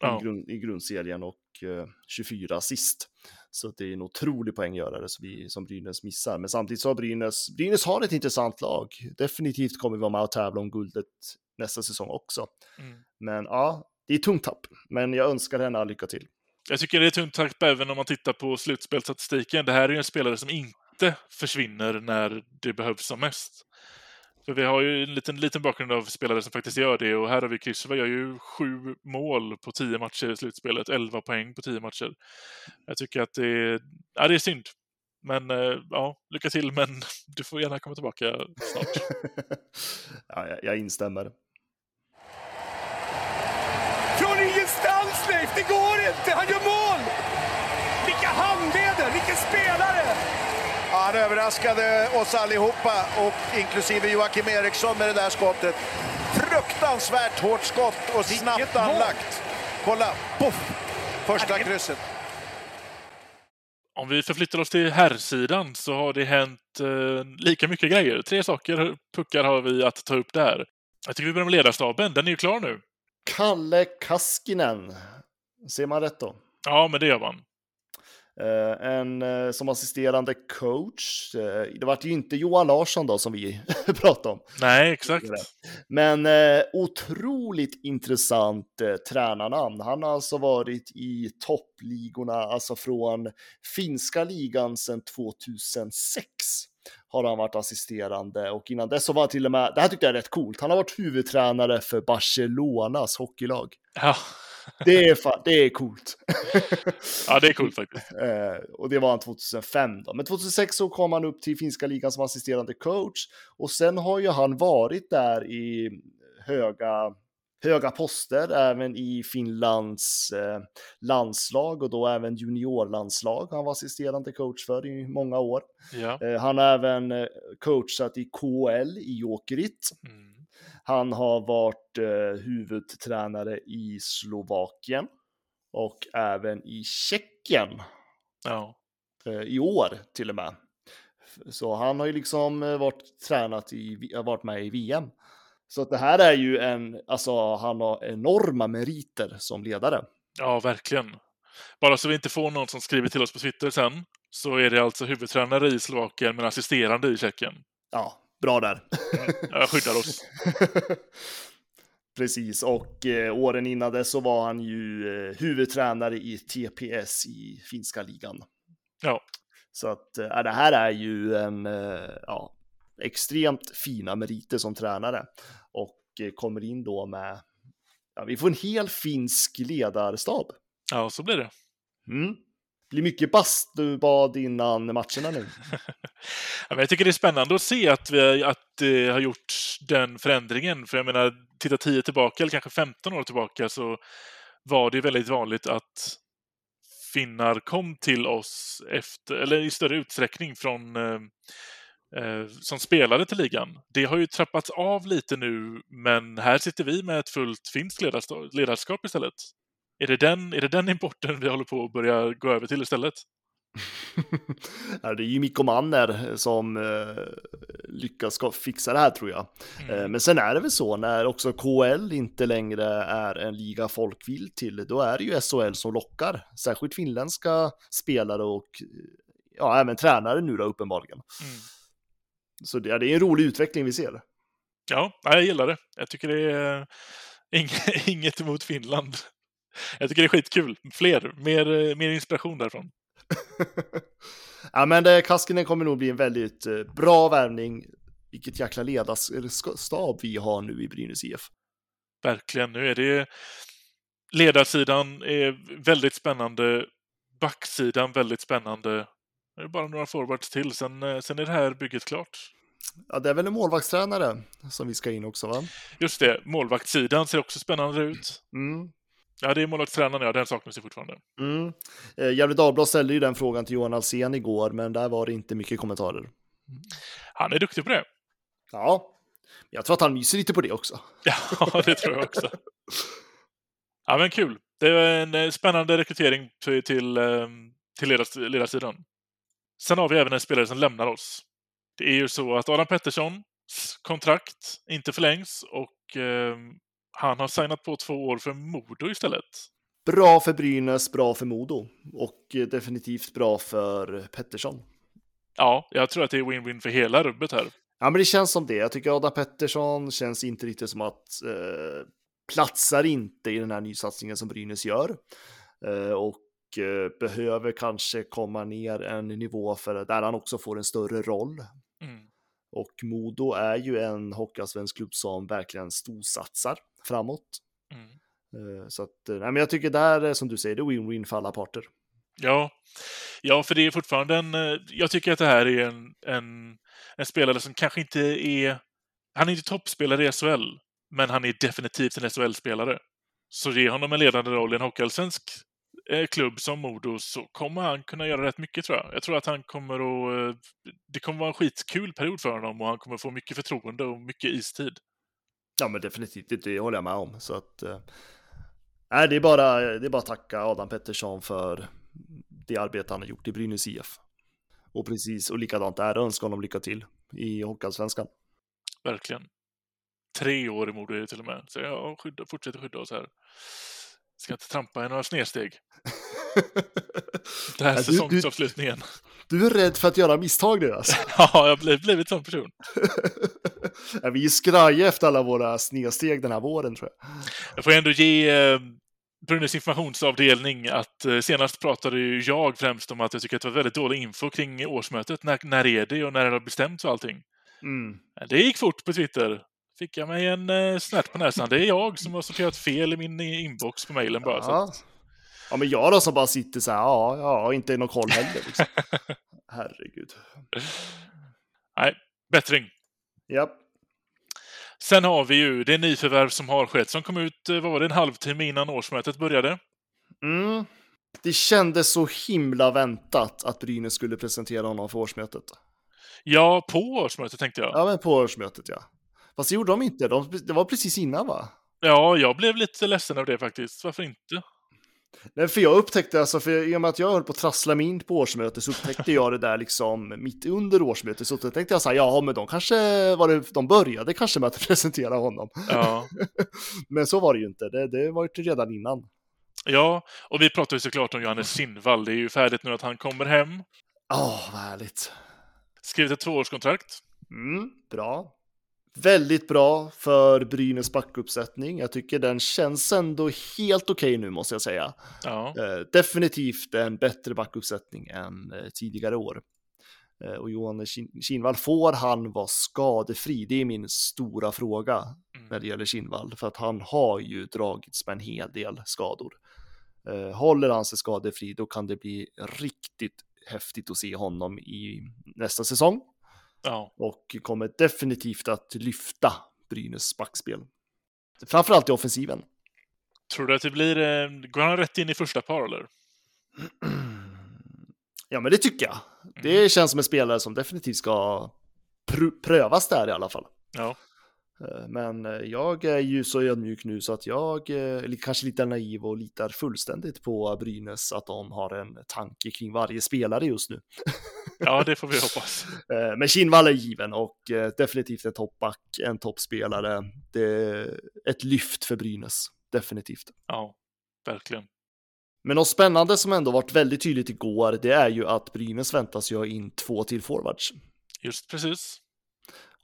Ja. i, grund, i grundserien och eh, 24 assist. Så det är en otrolig poänggörare som, vi, som Brynäs missar. Men samtidigt så har Brynäs, Brynäs har ett intressant lag. Definitivt kommer vi vara med och tävla om guldet nästa säsong också. Mm. Men ja, det är tungt tapp. Men jag önskar henne lycka till. Jag tycker det är tungt tapp även om man tittar på slutspelsstatistiken. Det här är ju en spelare som inte försvinner när det behövs som mest. För vi har ju en liten, liten bakgrund av spelare som faktiskt gör det och här har vi Krysova gör ju sju mål på tio matcher i slutspelet, 11 poäng på tio matcher. Jag tycker att det är, ja, det är synd. Men eh, ja, lycka till, men [LAUGHS] du får gärna komma tillbaka snart. [LAUGHS] ja, jag, jag instämmer. Från ingenstans, Leif! Det går inte! Han gör mål! Han överraskade oss allihopa, och inklusive Joakim Eriksson med det där skottet. Fruktansvärt hårt skott och snabbt anlagt. Kolla, poff! Första krysset. Om vi förflyttar oss till herrsidan så har det hänt eh, lika mycket grejer. Tre saker, puckar har vi att ta upp där. Jag tycker vi börjar med ledarstaben. Den är ju klar nu. Kalle Kaskinen. Ser man rätt då? Ja, men det gör man. Eh, en eh, som assisterande coach. Eh, det var ju inte Johan Larsson då som vi [LAUGHS] pratade om. Nej, exakt. Men otroligt intressant eh, tränarnamn. Han har alltså varit i toppligorna, alltså från finska ligan sedan 2006 har han varit assisterande och innan dess så var han till och med, det här tyckte jag är rätt coolt, han har varit huvudtränare för Barcelonas hockeylag. Ja, Det är, fan, det är coolt. [LAUGHS] ja det är coolt faktiskt. [LAUGHS] Eh, och det var han 2005 då. Men 2006 så kom han upp till finska ligan som assisterande coach. Och sen har ju han varit där i höga, höga poster, även i Finlands eh, landslag och då även juniorlandslag. Han var assisterande coach för i många år. Ja. Eh, han har även eh, coachat i KL i Jokerit. Mm. Han har varit eh, huvudtränare i Slovakien och även i Tjeckien ja. eh, i år till och med. Så han har ju liksom eh, varit tränat i, har varit med i VM. Så att det här är ju en, alltså han har enorma meriter som ledare. Ja, verkligen. Bara så vi inte får någon som skriver till oss på Twitter sen, så är det alltså huvudtränare i Slovakien men assisterande i Tjeckien. Ja, bra där. Jag skyddar oss. [LAUGHS] Precis, och eh, åren innan det så var han ju eh, huvudtränare i TPS i finska ligan. Ja. Så att eh, det här är ju en eh, ja, extremt fina meriter som tränare och eh, kommer in då med, ja, vi får en hel finsk ledarstab. Ja, så blir det. Mm blir mycket bastubad innan matcherna nu. [LAUGHS] Ja, men jag tycker det är spännande att se att vi att det har gjort den förändringen. För jag menar, titta 10 tillbaka, eller kanske 15 år tillbaka, så var det väldigt vanligt att finnar kom till oss efter, eller i större utsträckning från eh, eh, som spelare till ligan. Det har ju trappats av lite nu, men här sitter vi med ett fullt finskt ledarskap istället. Är det, den, är det den importen vi håller på att börja gå över till istället? [LAUGHS] det är ju Mikko Manner som eh, lyckas fixa det här tror jag. Mm. Eh, men sen är det väl så när också KL inte längre är en liga folk vill till, då är det ju SHL som lockar, särskilt finländska spelare och ja, även tränare nu då uppenbarligen. Mm. Så det, det är en rolig utveckling vi ser. Ja, jag gillar det. Jag tycker det är [LAUGHS] inget emot Finland. Jag tycker det är skitkul. Fler, mer, mer inspiration därifrån. [LAUGHS] ja, men det, Kaskinen kommer nog bli en väldigt eh, bra värvning. Vilket jäkla ledarstab vi har nu i Brynäs IF. Verkligen. Nu är det ledarsidan är väldigt spännande. Backsidan väldigt spännande. Det är bara några forwards till, sen, eh, sen är det här bygget klart. Ja, det är väl en målvaktstränare som vi ska in också, va? Just det, målvaktssidan ser också spännande ut. Mm. Ja, det är målvaktstränaren, ja, den saknas ju fortfarande. Mm. Eh, Gefle Dagblad ställde ju den frågan till Johan Alsen igår, men där var det inte mycket kommentarer. Han är duktig på det. Ja, jag tror att han myser lite på det också. [LAUGHS] Ja, det tror jag också. Ja, men kul. Det är en eh, spännande rekrytering till, till, eh, till ledarsidan. Sen har vi även en spelare som lämnar oss. Det är ju så att Adam Petterssons kontrakt inte förlängs och eh, han har signat på två år för Modo istället. Bra för Brynäs, bra för Modo och eh, definitivt bra för Pettersson. Ja, jag tror att det är win-win för hela rubbet här. Ja, men det känns som det. Jag tycker Adam Pettersson känns inte riktigt som att eh, platsar inte i den här nysatsningen som Brynäs gör. Eh, och Eh, behöver kanske komma ner en nivå för där han också får en större roll. Mm. Och Modo är ju en hockeyallsvensk klubb som verkligen storsatsar framåt. Mm. Eh, så att, eh, nej, men jag tycker där, som du säger, det är win-win för alla parter. Ja, ja, för det är fortfarande en, jag tycker att det här är en, en, en spelare som kanske inte är, han är inte toppspelare i SHL, men han är definitivt en SHL-spelare. Så ge honom en ledande roll i en hockeyallsvensk Eh, klubb som Modo så kommer han kunna göra rätt mycket tror jag. Jag tror att han kommer att... Eh, det kommer vara en skitkul period för honom och han kommer få mycket förtroende och mycket istid. Ja, men definitivt, det håller jag med om. Så att, äh, det, är bara, det är bara att tacka Adam Pettersson för det arbete han har gjort i Brynäs IF. Och precis, och likadant där, önskar honom lycka till i Hockeyallsvenskan. Verkligen. Tre år i Modo det till och med, så jag skydda, fortsätter skydda oss här. Ska inte trampa i några snedsteg. [LAUGHS] [LAUGHS] Det här säsongsavslutningen. Du, du, är rädd för att göra misstag nu alltså? [LAUGHS] ja, jag har blivit sån person. [LAUGHS] ja, vi är skraja efter alla våra snedsteg den här våren tror jag. Jag får ändå ge eh, Brynäs informationsavdelning att eh, senast pratade ju jag främst om att jag tycker att det var väldigt dålig info kring årsmötet. När, när är det och när det har bestämts och allting. Mm. Det gick fort på Twitter fick jag mig en eh, snärt på näsan. Det är jag som har sorterat fel i min inbox på mejlen bara. Ja. Ja, men jag då som bara sitter så här, ja, ja, inte någon koll heller. Liksom. [LAUGHS] Herregud. Nej, bättring. Japp. Sen har vi ju det nyförvärv som har skett som kom ut, eh, vad var det, en halvtimme innan årsmötet började. Mm. Det kändes så himla väntat att Brynäs skulle presentera honom för årsmötet. Ja, på årsmötet tänkte jag. Ja, men på årsmötet ja. Fast det gjorde de inte, de, det var precis innan va? Ja, jag blev lite ledsen av det faktiskt. Varför inte? Nej, för jag upptäckte, alltså, för i och med att jag höll på att trassla mig in på årsmötet så upptäckte jag det där liksom mitt under årsmötet. Så tänkte jag så här, ja men de kanske var det, de började kanske med att [LAUGHS] presentera honom. Ja. [LAUGHS] men så var det ju inte, det, det var ju redan innan. Ja, och vi pratade ju såklart om Johannes Sindvall. Det är ju färdigt nu att han kommer hem. Ja, oh, vad härligt. Skrivit ett tvåårskontrakt. Mm, bra. Väldigt bra för Brynäs backuppsättning. Jag tycker den känns ändå helt okej okay nu måste jag säga. Ja. Eh, definitivt en bättre backuppsättning än eh, tidigare år. Eh, och Johan Kinvall, får han vara skadefri? Det är min stora fråga mm. när det gäller Kinvall, för att han har ju dragits med en hel del skador. Håller han sig skadefri, då kan det bli riktigt häftigt att se honom i nästa säsong. Ja. Och kommer definitivt att lyfta Brynäs backspel. Framförallt i offensiven. Tror du att det blir, eh, går han rätt in i första par eller? [CLEARS THROAT] Ja, men det tycker jag. Det Mm. känns som en spelare som definitivt ska pr- prövas där i alla fall. Ja. Eh, Men eh, jag är ju så ödmjuk nu så att jag eller kanske lite naiv och litar fullständigt på Brynäs att de har en tanke kring varje spelare just nu. [LAUGHS] [LAUGHS] ja, det får vi hoppas. [LAUGHS] Eh, Men Kinnvall är given och eh, definitivt en toppback, en toppspelare. Det är ett lyft för Brynäs, definitivt. Ja, verkligen. Men något spännande som ändå varit väldigt tydligt igår, det är ju att Brynäs väntas ha in två till forwards. Just precis.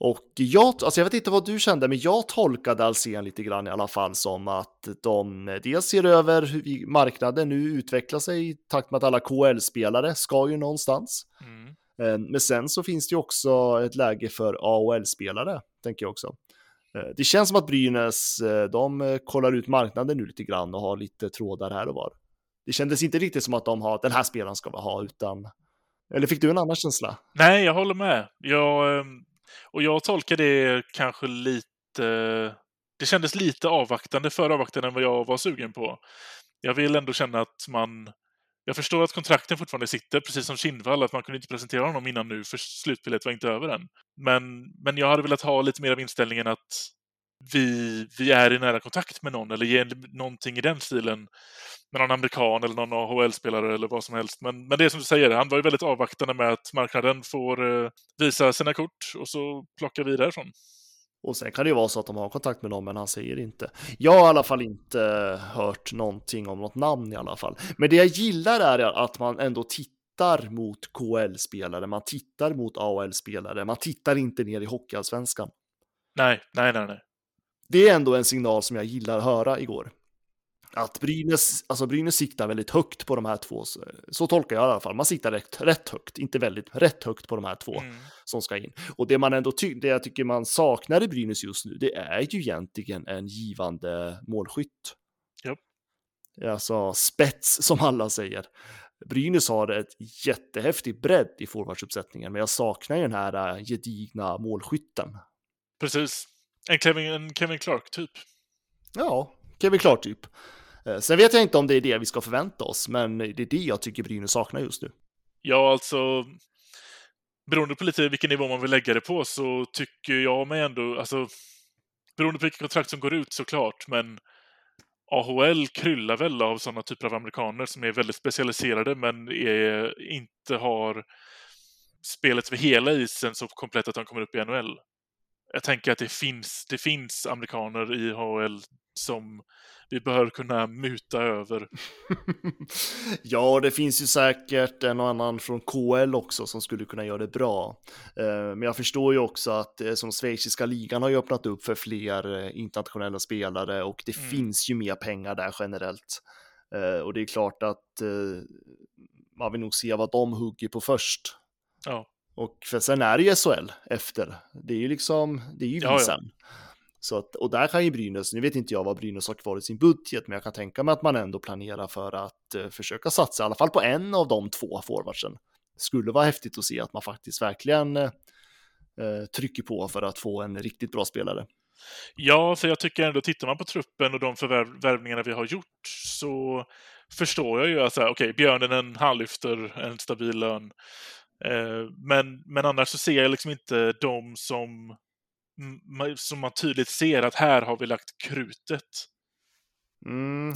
Och jag, alltså jag vet inte vad du kände, men jag tolkade Alsen lite grann i alla fall som att de dels ser över hur marknaden nu utvecklar sig i takt med att alla KL-spelare ska ju någonstans. Mm. Eh, Men sen så finns det ju också ett läge för AHL-spelare, tänker jag också. Eh, Det känns som att Brynäs, eh, de kollar ut marknaden nu lite grann och har lite trådar här och var. Det kändes inte riktigt som att de har, den här spelaren ska vi ha, utan... Eller fick du en annan känsla? Nej, jag håller med. Jag, ehm, och jag tolkar det kanske lite... Det kändes lite avvaktande, för avvaktande än vad jag var sugen på. Jag vill ändå känna att man... Jag förstår att kontrakten fortfarande sitter, precis som Kindvall, att man kunde inte presentera honom innan nu, för slutspelet var inte över än. Men, men jag hade velat ha lite mer av inställningen att vi, vi är i nära kontakt med någon, eller ge någonting i den stilen med någon amerikan eller någon AHL-spelare eller vad som helst. Men, men det är som du säger, han var ju väldigt avvaktande med att marknaden får eh, visa sina kort och så plockar vi därifrån. Och sen kan det ju vara så att de har kontakt med någon, men han säger inte. Jag har i alla fall inte hört någonting om något namn i alla fall. Men det jag gillar är att man ändå tittar mot KL-spelare, man tittar mot AHL-spelare, man tittar inte ner i Hockeyallsvenskan. Nej, nej, nej, nej. Det är ändå en signal som jag gillar att höra igår. Att Brynäs, alltså Brynäs siktar väldigt högt på de här två, så, tolkar jag i alla fall. Man siktar rätt, rätt högt, inte väldigt, rätt högt på de här två Mm. som ska in. Och det man ändå det jag tycker man saknar i Brynäs just nu, det är ju egentligen en givande målskytt. Japp. Alltså spets som alla säger. Brynäs har ett jättehäftig bredd i forwardsuppsättningen, men jag saknar ju den här äh, gedigna målskytten. Precis. En Kevin, en Kevin Clark-typ. Ja, Kevin Clark typ. Eh, Sen vet jag inte om det är det vi ska förvänta oss, men det är det jag tycker Brynäs saknar just nu. Ja, alltså... Beroende på lite vilken nivå man vill lägga det på så tycker jag mig ändå... Alltså, beroende på vilket kontrakt som går ut såklart, men AHL kryllar väl av sådana typer av amerikaner som är väldigt specialiserade men är, inte har spelet för hela isen så komplett att de kommer upp i NHL. Jag tänker att det finns, det finns amerikaner i AHL som vi bör kunna muta över. [LAUGHS] ja, det finns ju säkert en och annan från KL också som skulle kunna göra det bra. Eh, Men jag förstår ju också att eh, som schweiziska ligan har ju öppnat upp för fler eh, internationella spelare och det Mm. finns ju mer pengar där generellt. Och det är klart att man vill nog se vad de hugger på först. Ja. Och för sen är det ju SHL efter. Det är ju liksom, det är ju Ja, ja. Så att, och där kan ju Brynäs, nu vet inte jag vad Brynäs har kvar i sin budget, men jag kan tänka mig att man ändå planerar för att eh, försöka satsa i alla fall på en av de två forwardsen. Skulle vara häftigt att se att man faktiskt verkligen eh, trycker på för att få en riktigt bra spelare. Ja, för jag tycker ändå, tittar man på truppen och de förvärvningarna vi har gjort så förstår jag ju att okej, Björnen han lyfter en stabil lön. Eh, men, men annars så ser jag liksom inte de som, som man tydligt ser att här har vi lagt krutet. Mm.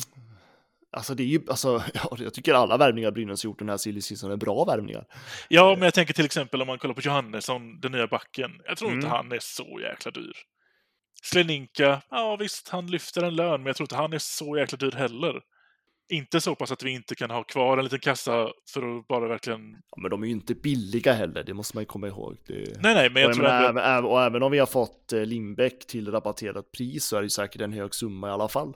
Alltså det är ju, alltså, [LAUGHS] ja, jag tycker alla värvningar Brynäs gjort den här silly är bra värvningar. Ja, men jag tänker till exempel om man kollar på Johannesson, den nya backen. Jag tror inte Mm. han är så jäkla dyr. Sleninka, ja visst, han lyfter en lön, men jag tror inte han är så jäkla dyr heller. Inte så pass att vi inte kan ha kvar en liten kassa för att bara verkligen... Ja, men de är ju inte billiga heller, det måste man ju komma ihåg. Det... Nej, nej, men jag och, tror menar, ändå... även, och även om vi har fått eh, Lindbäck till rabatterat pris så är det ju säkert en hög summa i alla fall.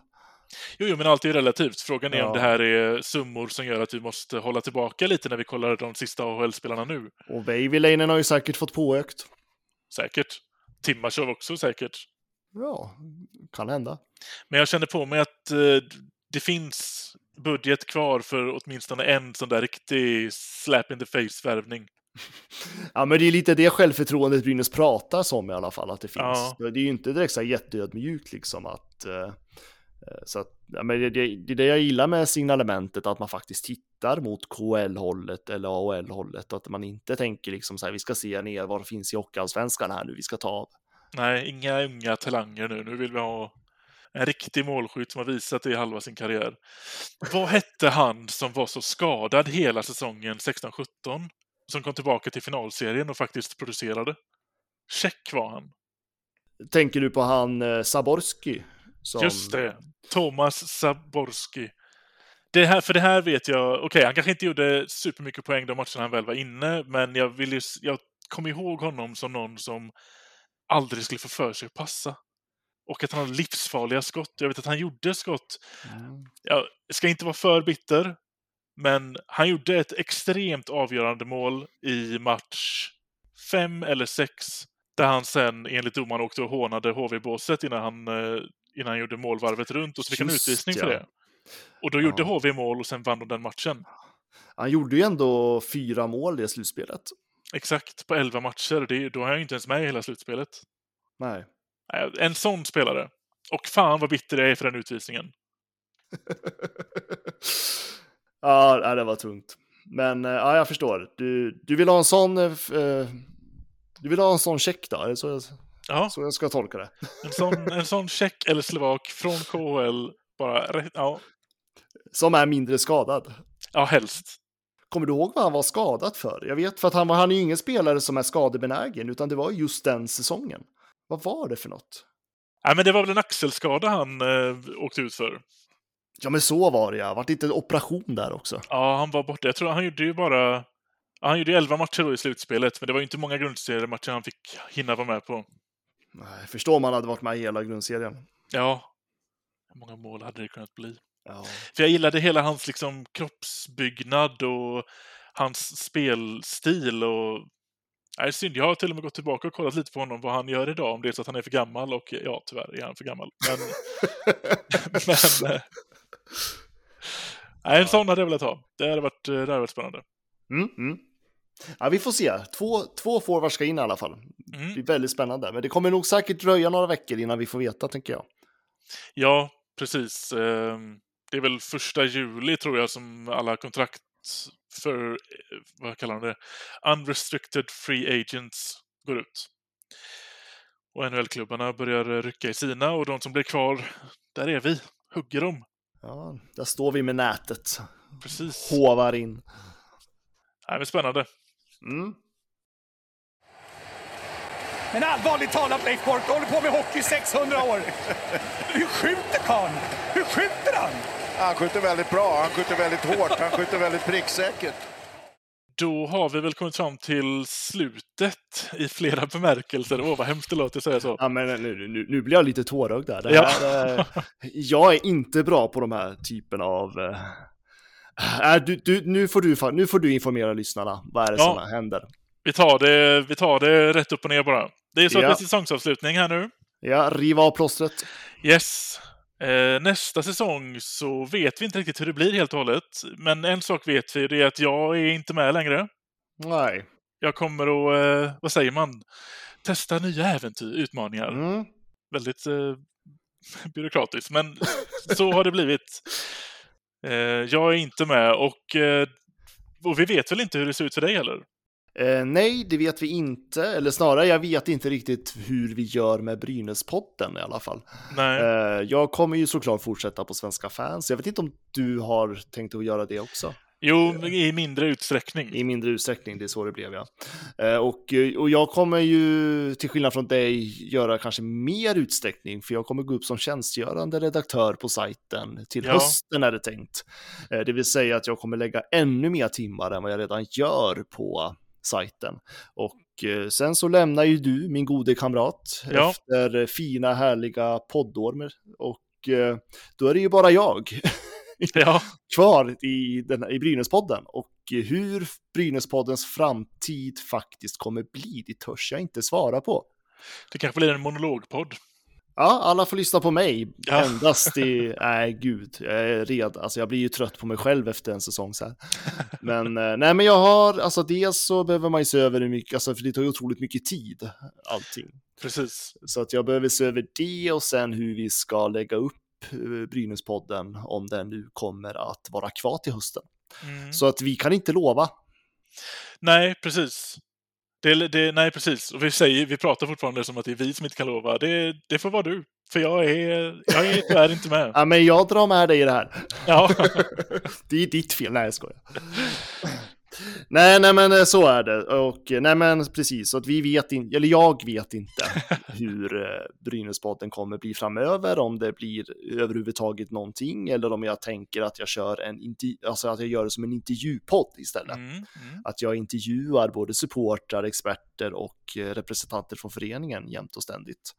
Jo, jo, men allt är relativt. Frågan är Ja. om det här är summor som gör att vi måste hålla tillbaka lite när vi kollar de sista AHL-spelarna nu. Och Väiviläinen har ju säkert fått påökt. Säkert. Timashov också säkert. Ja, kan hända. Men jag känner på mig att eh, det finns budget kvar för åtminstone en sån där riktig slap in the face-värvning. [LAUGHS] Ja, men det är lite det självförtroendet Brynäs pratar som i alla fall, att det finns. Ja. Det är ju inte direkt så jätteödmjukt liksom att, eh, Eh, Så att, ja, men det, det, det är det jag gillar med signalementet, att man faktiskt tittar mot KL-hållet eller AHL-hållet, att man inte tänker liksom så här, vi ska se ner vad finns i Hockeyallsvenskan här nu, vi ska ta av. Nej, inga unga talanger nu. Nu vill vi ha en riktig målskytt som har visat det i halva sin karriär. Vad hette han som var så skadad hela säsongen 16-17? Som kom tillbaka till finalserien och faktiskt producerade? Check var han. Tänker du på han eh, Saborski? Som... Just det. Thomas Saborski. Det här, för det här vet jag, okej, han kanske inte gjorde supermycket poäng de matcherna han väl var inne, men jag, vill ju, jag kommer ihåg honom som någon som aldrig skulle få för sig att passa. Och att han hade livsfarliga skott. Jag vet att han gjorde skott. Jag ska inte vara för bitter, men han gjorde ett extremt avgörande mål i match fem eller sex där han sen enligt domaren åkte och hånade HV-båset innan han, eh, innan han gjorde målvarvet runt och så fick han utvisning ja. för det. Och då gjorde Ja. HV mål och sen vann de den matchen. Han gjorde ju ändå fyra mål i slutspelet. Exakt, på 11 matcher. Det, då är han ju inte ens med i hela slutspelet. Nej. Nej, En sån spelare. Och fan vad bitter jag är för den utvisningen. [LAUGHS] ja, det var tungt. Men eh, ja, jag förstår. Du, du vill ha en sån... eh, eh, Du vill ha en sån check då? Så jag, Ja, så jag ska tolka det? en sån, en sån tjeck eller slovak från KHL. Bara, ja, Som är mindre skadad. ja, helst. Kommer du ihåg vad han var skadad för? Jag vet för att han, var, han är ju ingen spelare som är skadebenägen, utan det var just den säsongen. Vad var det för något? Nej, men det var väl en axelskada han eh, åkte ut för. Ja, men så var det ja. Vart det inte en operation där också? Ja, han var borta. Jag tror han gjorde ju bara... Han gjorde ju 11 matcher då i slutspelet, men det var ju inte många grundseriematcher han fick hinna vara med på. Nej, förstår om han hade varit med i hela grundserien. Ja, hur många mål hade det kunnat bli? Ja. För jag gillade hela hans liksom, kroppsbyggnad och hans spelstil. Och... Nej, synd. Jag har till och med gått tillbaka och kollat lite på honom, vad han gör idag. Om det är så att han är för gammal, och ja, tyvärr är han för gammal. Men, [LAUGHS] [LAUGHS] men eh, nej, en sån hade jag velat ha. Det hade varit, eh, det hade varit spännande. Mm, mm. Ja, vi får se. Två, två forwards ska in i alla fall. Det Mm. blir väldigt spännande. Men det kommer nog säkert dröja några veckor innan vi får veta, tänker jag. Ja, precis. Ehm, Det är väl första juli tror jag som alla kontrakt för, eh, vad kallar de det, unrestricted free agents går ut. Och NHL-klubbarna börjar eh, rycka i sina och de som blir kvar, där är vi, hugger dem. Ja, där står vi med nätet. Precis. Hovar in. Nej, men spännande. Mm. Men allvarligt talat Leif Boork, du håller på med hockey i 600 år. [LAUGHS] Hur skjuter karln? Hur skjuter han? Han skjuter väldigt bra, han skjuter väldigt hårt, han skjuter väldigt pricksäkert. Då har vi väl kommit fram till slutet i flera bemärkelser. Åh, vad hemskt det låter att säga så. Ja, men nu, nu, nu blir jag lite tårögd där. Det Ja. här, eh, jag är inte bra på de här typerna av... eh, äh, du, du, nu, får du, nu får du informera lyssnarna. Vad är det Ja. som händer? Vi tar, det, vi tar det rätt upp och ner bara. Det är så att Ja. det är säsongsavslutning här nu. Ja, riva av plåstret. Yes. Eh, nästa säsong så vet vi inte riktigt hur det blir helt och hållet. Men en sak vet vi, det är att jag är inte med längre. Nej. Jag kommer att, eh, vad säger man, testa nya äventyr, utmaningar. Mm. Väldigt eh, [LAUGHS] byråkratiskt, men så har det blivit. Eh, jag är inte med och, och vi vet väl inte hur det ser ut för dig heller? Eh, nej, det vet vi inte. Eller snarare, jag vet inte riktigt hur vi gör med Brynäspodden i alla fall. Nej. Eh, jag kommer ju såklart fortsätta på Svenska fans. Jag vet inte om du har tänkt att göra det också. Jo, i mindre utsträckning. I mindre utsträckning, det är så det blev ja. Eh, och, eh, och jag kommer ju, till skillnad från dig, göra kanske mer utsträckning, för jag kommer gå upp som tjänstgörande redaktör på sajten till Ja. hösten är det tänkt. Eh, det vill säga att jag kommer lägga ännu mer timmar än vad jag redan gör på sajten. Och eh, sen så lämnar ju du, min gode kamrat, Ja. efter eh, fina härliga poddår. Och eh, då är det ju bara jag [LAUGHS] Ja, [LAUGHS] kvar i, den, i Brynäspodden. Och hur Brynäspoddens framtid faktiskt kommer bli, det törs jag inte svara på. det kanske blir en monologpodd. Ja, alla får lyssna på mig. Ja. Endast i... [LAUGHS] Nej, gud. Jag är redan. Alltså, jag blir ju trött på mig själv efter en säsong så här. [LAUGHS] Men, eh, nej, men jag har... Alltså, dels så behöver man ju se över hur mycket... Alltså, för det tar ju otroligt mycket tid, allting. Precis. Så att jag behöver se över det och sen hur vi ska lägga upp eh, Brynäspodden om den nu kommer att vara kvar till hösten. Mm. Så att vi kan inte lova. Nej, precis. Det, det, nej, precis. Och vi, säger, vi pratar fortfarande som att det är vi som inte kan lova. Det, det får vara du. För jag är, jag är tyvärr inte med. Ja, men jag drar med dig i det här. Ja. [LAUGHS] det är ditt fel. Nej, jag skojar. Nej, nej, men eh, så är det. Och nej, men precis. Så att vi vet inte, eller jag vet inte [LAUGHS] hur eh, Brynäspodden kommer bli framöver, om det blir överhuvudtaget någonting, eller om jag tänker att jag kör en alltså att jag gör det som en intervjupodd istället. Mm, mm. Att jag intervjuar både supportrar, experter och eh, representanter från föreningen jämt och ständigt.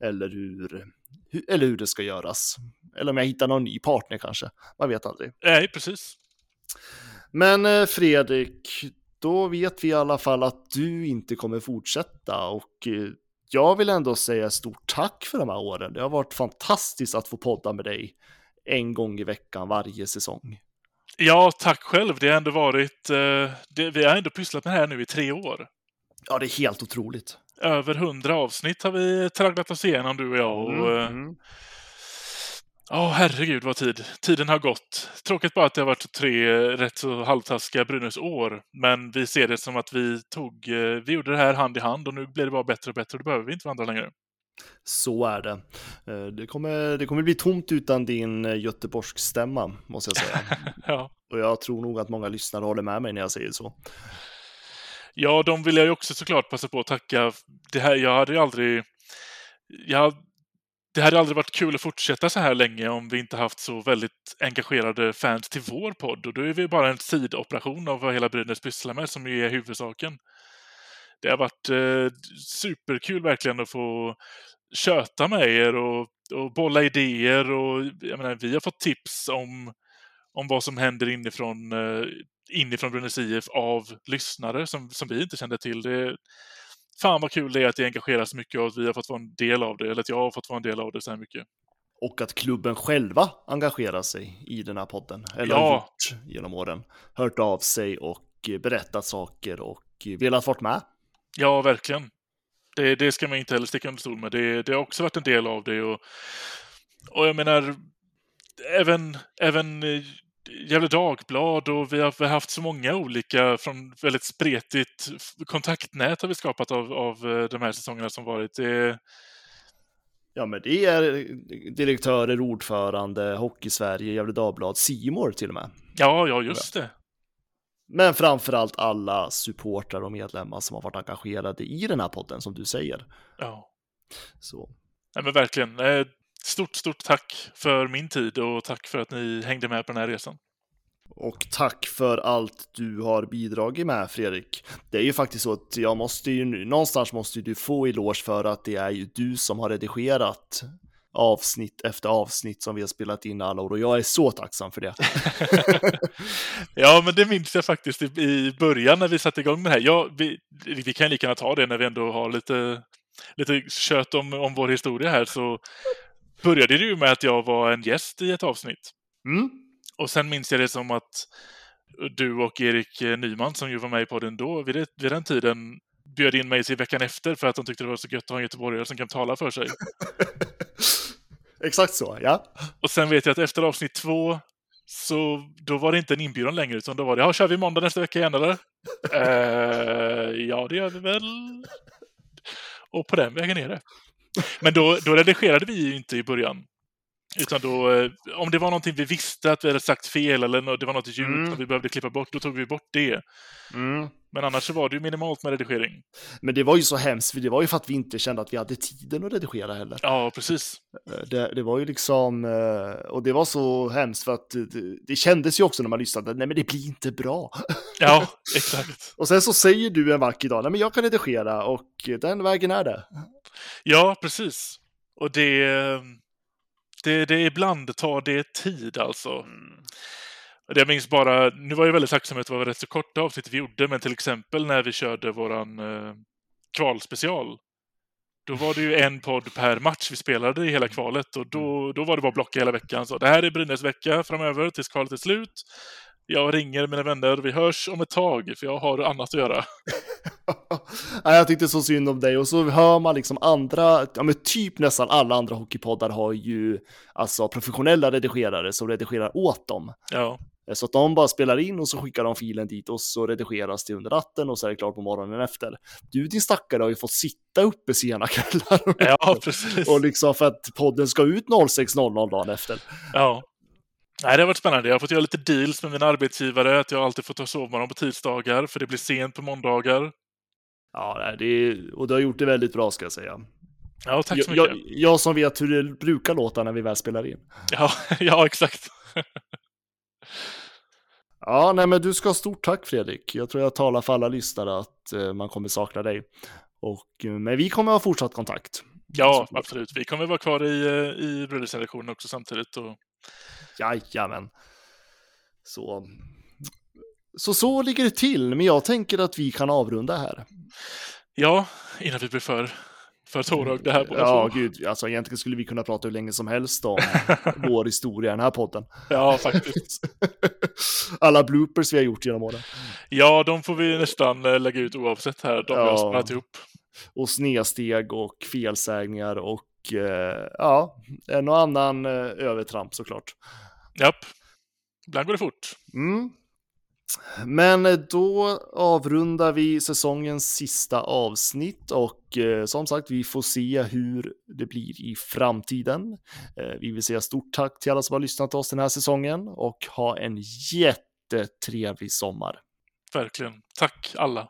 Eller hur, hur, eller hur det ska göras. Eller om jag hittar någon ny partner kanske. Man vet aldrig. Nej, precis. Men eh, Fredrik, då vet vi i alla fall att du inte kommer fortsätta och eh, jag vill ändå säga stort tack för de här åren. Det har varit fantastiskt att få podda med dig en gång i veckan varje säsong. Ja, tack själv. Det har ändå varit... Eh, det, vi har ändå pysslat med det här nu i tre år. Ja, det är helt otroligt. Över hundra avsnitt har vi tragglat oss igenom, du och jag. Och, Mm, Ja, herregud vad tid. Tiden har gått. Tråkigt bara att det har varit tre rätt så halvtaskiga Brynäs-år. Men vi ser det som att vi tog, eh, vi gjorde det här hand i hand och nu blir det bara bättre och bättre då behöver vi inte vandra längre. Så är det. Eh, Det kommer, det kommer bli tomt utan din eh, Göteborgsstämma, måste jag säga. [LAUGHS] Ja. Och jag tror nog att många lyssnare håller med mig när jag säger så. Ja, de vill jag ju också såklart passa på att tacka. Det här, jag hade ju aldrig... Jag, det hade aldrig varit kul att fortsätta så här länge om vi inte haft så väldigt engagerade fans till vår podd. Och då är vi bara en sidoperation av vad hela Brynäs pysslar med, som ju är huvudsaken. Det har varit eh, superkul verkligen att få köta med er och, och bolla idéer. Och, jag menar, vi har fått tips om, om vad som händer inifrån, eh, inifrån Brynäs IF av lyssnare som, som vi inte kände till. Det, fan vad kul det är att det engagerar så mycket och att vi har fått vara en del av det, eller att jag har fått vara en del av det så här mycket. Och att klubben själva engagerar sig i den här podden. Eller Ja. gjort genom åren. Hört av sig och berättat saker och velat vara med. Ja, verkligen. Det, det ska man inte heller sticka under stol med. Det, det har också varit en del av det. Och, och jag menar, även, även eh, Gefle Dagblad och vi har, vi har haft så många olika från väldigt spretigt kontaktnät har vi skapat av, av eh, de här säsongerna som varit. Det, Ja, men det är eh, direktörer, ordförande, Hockey-Sverige, Gefle Dagblad, Simor till och med. ja, ja, just det. Men framförallt alla supportrar och medlemmar som har varit engagerade i den här podden, som du säger. Ja. Så Nej, men verkligen. Stort, stort tack för min tid och tack för att ni hängde med på den här resan. Och tack för allt du har bidragit med Fredrik. Det är ju faktiskt så att jag måste ju någonstans måste du få eloge för att det är ju du som har redigerat avsnitt efter avsnitt som vi har spelat in alla år och jag är så tacksam för det. [LAUGHS] Ja, men det minns jag faktiskt i, i början när vi satte igång med det här. Ja, vi, vi kan lika gärna ta det när vi ändå har lite, lite kött om, om vår historia här. Så började det ju med att jag var en gäst i ett avsnitt. Mm. Och sen minns jag det som att du och Erik Nyman, som ju var med i podden då, vid, det, vid den tiden bjöd in mig till veckan efter för att de tyckte det var så gött att ha en göteborgare som kan tala för sig. [LAUGHS] Exakt så, ja. Och sen vet jag att efter avsnitt två så då var det inte en inbjudan längre, utan då var det ja, kör vi måndag nästa vecka igen eller? [LAUGHS] eh, ja, det gör vi väl. Och på den vägen är det. Men då, då redigerade vi ju inte i början. Utan då, eh, om det var någonting vi visste att vi hade sagt fel eller det var något ljud Mm. som vi behövde klippa bort, då tog vi bort det. Mm. Men annars så var det ju minimalt med redigering. Men det var ju så hemskt, för det var ju för att vi inte kände att vi hade tiden att redigera heller. Ja, precis. Eh, Det, det var ju liksom, eh, och det var så hemskt för att det, det kändes ju också när man lyssnade, nej men det blir inte bra. Ja, [LAUGHS] exakt. Och sen så säger du en vacker dag, nej men jag kan redigera och den vägen är det. Ja, precis. Och det, det, det ibland tar det tid alltså. Och Jag minns bara, nu var jag väldigt tacksam att det var rätt så korta avsnitt vi gjorde, men till exempel när vi körde våran eh, kvalspecial. Då var det ju en podd per match vi spelade i hela kvalet och då, då var det bara blocka hela veckan. Så det här är Brynäs vecka framöver tills kvalet är slut. Jag ringer mina vänner, vi hörs om ett tag för jag har annat att göra. [LAUGHS] [LAUGHS] Nej, jag tyckte så synd om dig och så hör man liksom andra, ja men typ nästan alla andra hockeypoddar har ju alltså professionella redigerare som redigerar åt dem. Ja. Så att de bara spelar in och så skickar de filen dit och så redigeras det under natten och så är det klart på morgonen efter. Du din stackare har ju fått sitta uppe sena [LAUGHS] kvällar. Ja, precis. och liksom för att podden ska ut 06.00 dagen efter. Ja. Nej, det har varit spännande. Jag har fått göra lite deals med mina arbetsgivare. Att jag alltid får ta sovmorgon på tisdagar, för det blir sent på måndagar. Ja, det är, och du har gjort det väldigt bra ska jag säga. Ja, tack så mycket. jag, jag som vet hur det brukar låta när vi väl spelar in. Ja, [LAUGHS] ja exakt. [LAUGHS] Ja, nej, men du ska ha stort tack Fredrik. Jag tror jag talar för alla lyssnare att eh, man kommer sakna dig. Och, eh, men vi kommer ha fortsatt kontakt. Ja, absolut. Vi kommer vara kvar i, eh, i bröllopsredaktionen också samtidigt. Och... Jajamän. Så. Så så ligger det till, men jag tänker att vi kan avrunda här. Ja, innan vi blir för, för tårögda här båda Ja, två. gud, alltså egentligen skulle vi kunna prata hur länge som helst om [LAUGHS] vår historia i den här podden. Ja, faktiskt. [LAUGHS] Alla bloopers vi har gjort genom åren. Ja, de får vi nästan eh, lägga ut oavsett här. De vi har Ja. sparat ihop. Och snedsteg och felsägningar och eh, ja, en och annan eh, övertramp såklart. Japp. Ibland går det fort. Mm. Men eh, då avrundar vi säsongens sista avsnitt och eh, som sagt, vi får se hur det blir i framtiden. Eh, vi vill säga stort tack till alla som har lyssnat till oss den här säsongen och ha en jättetrevlig sommar. Verkligen. Tack alla.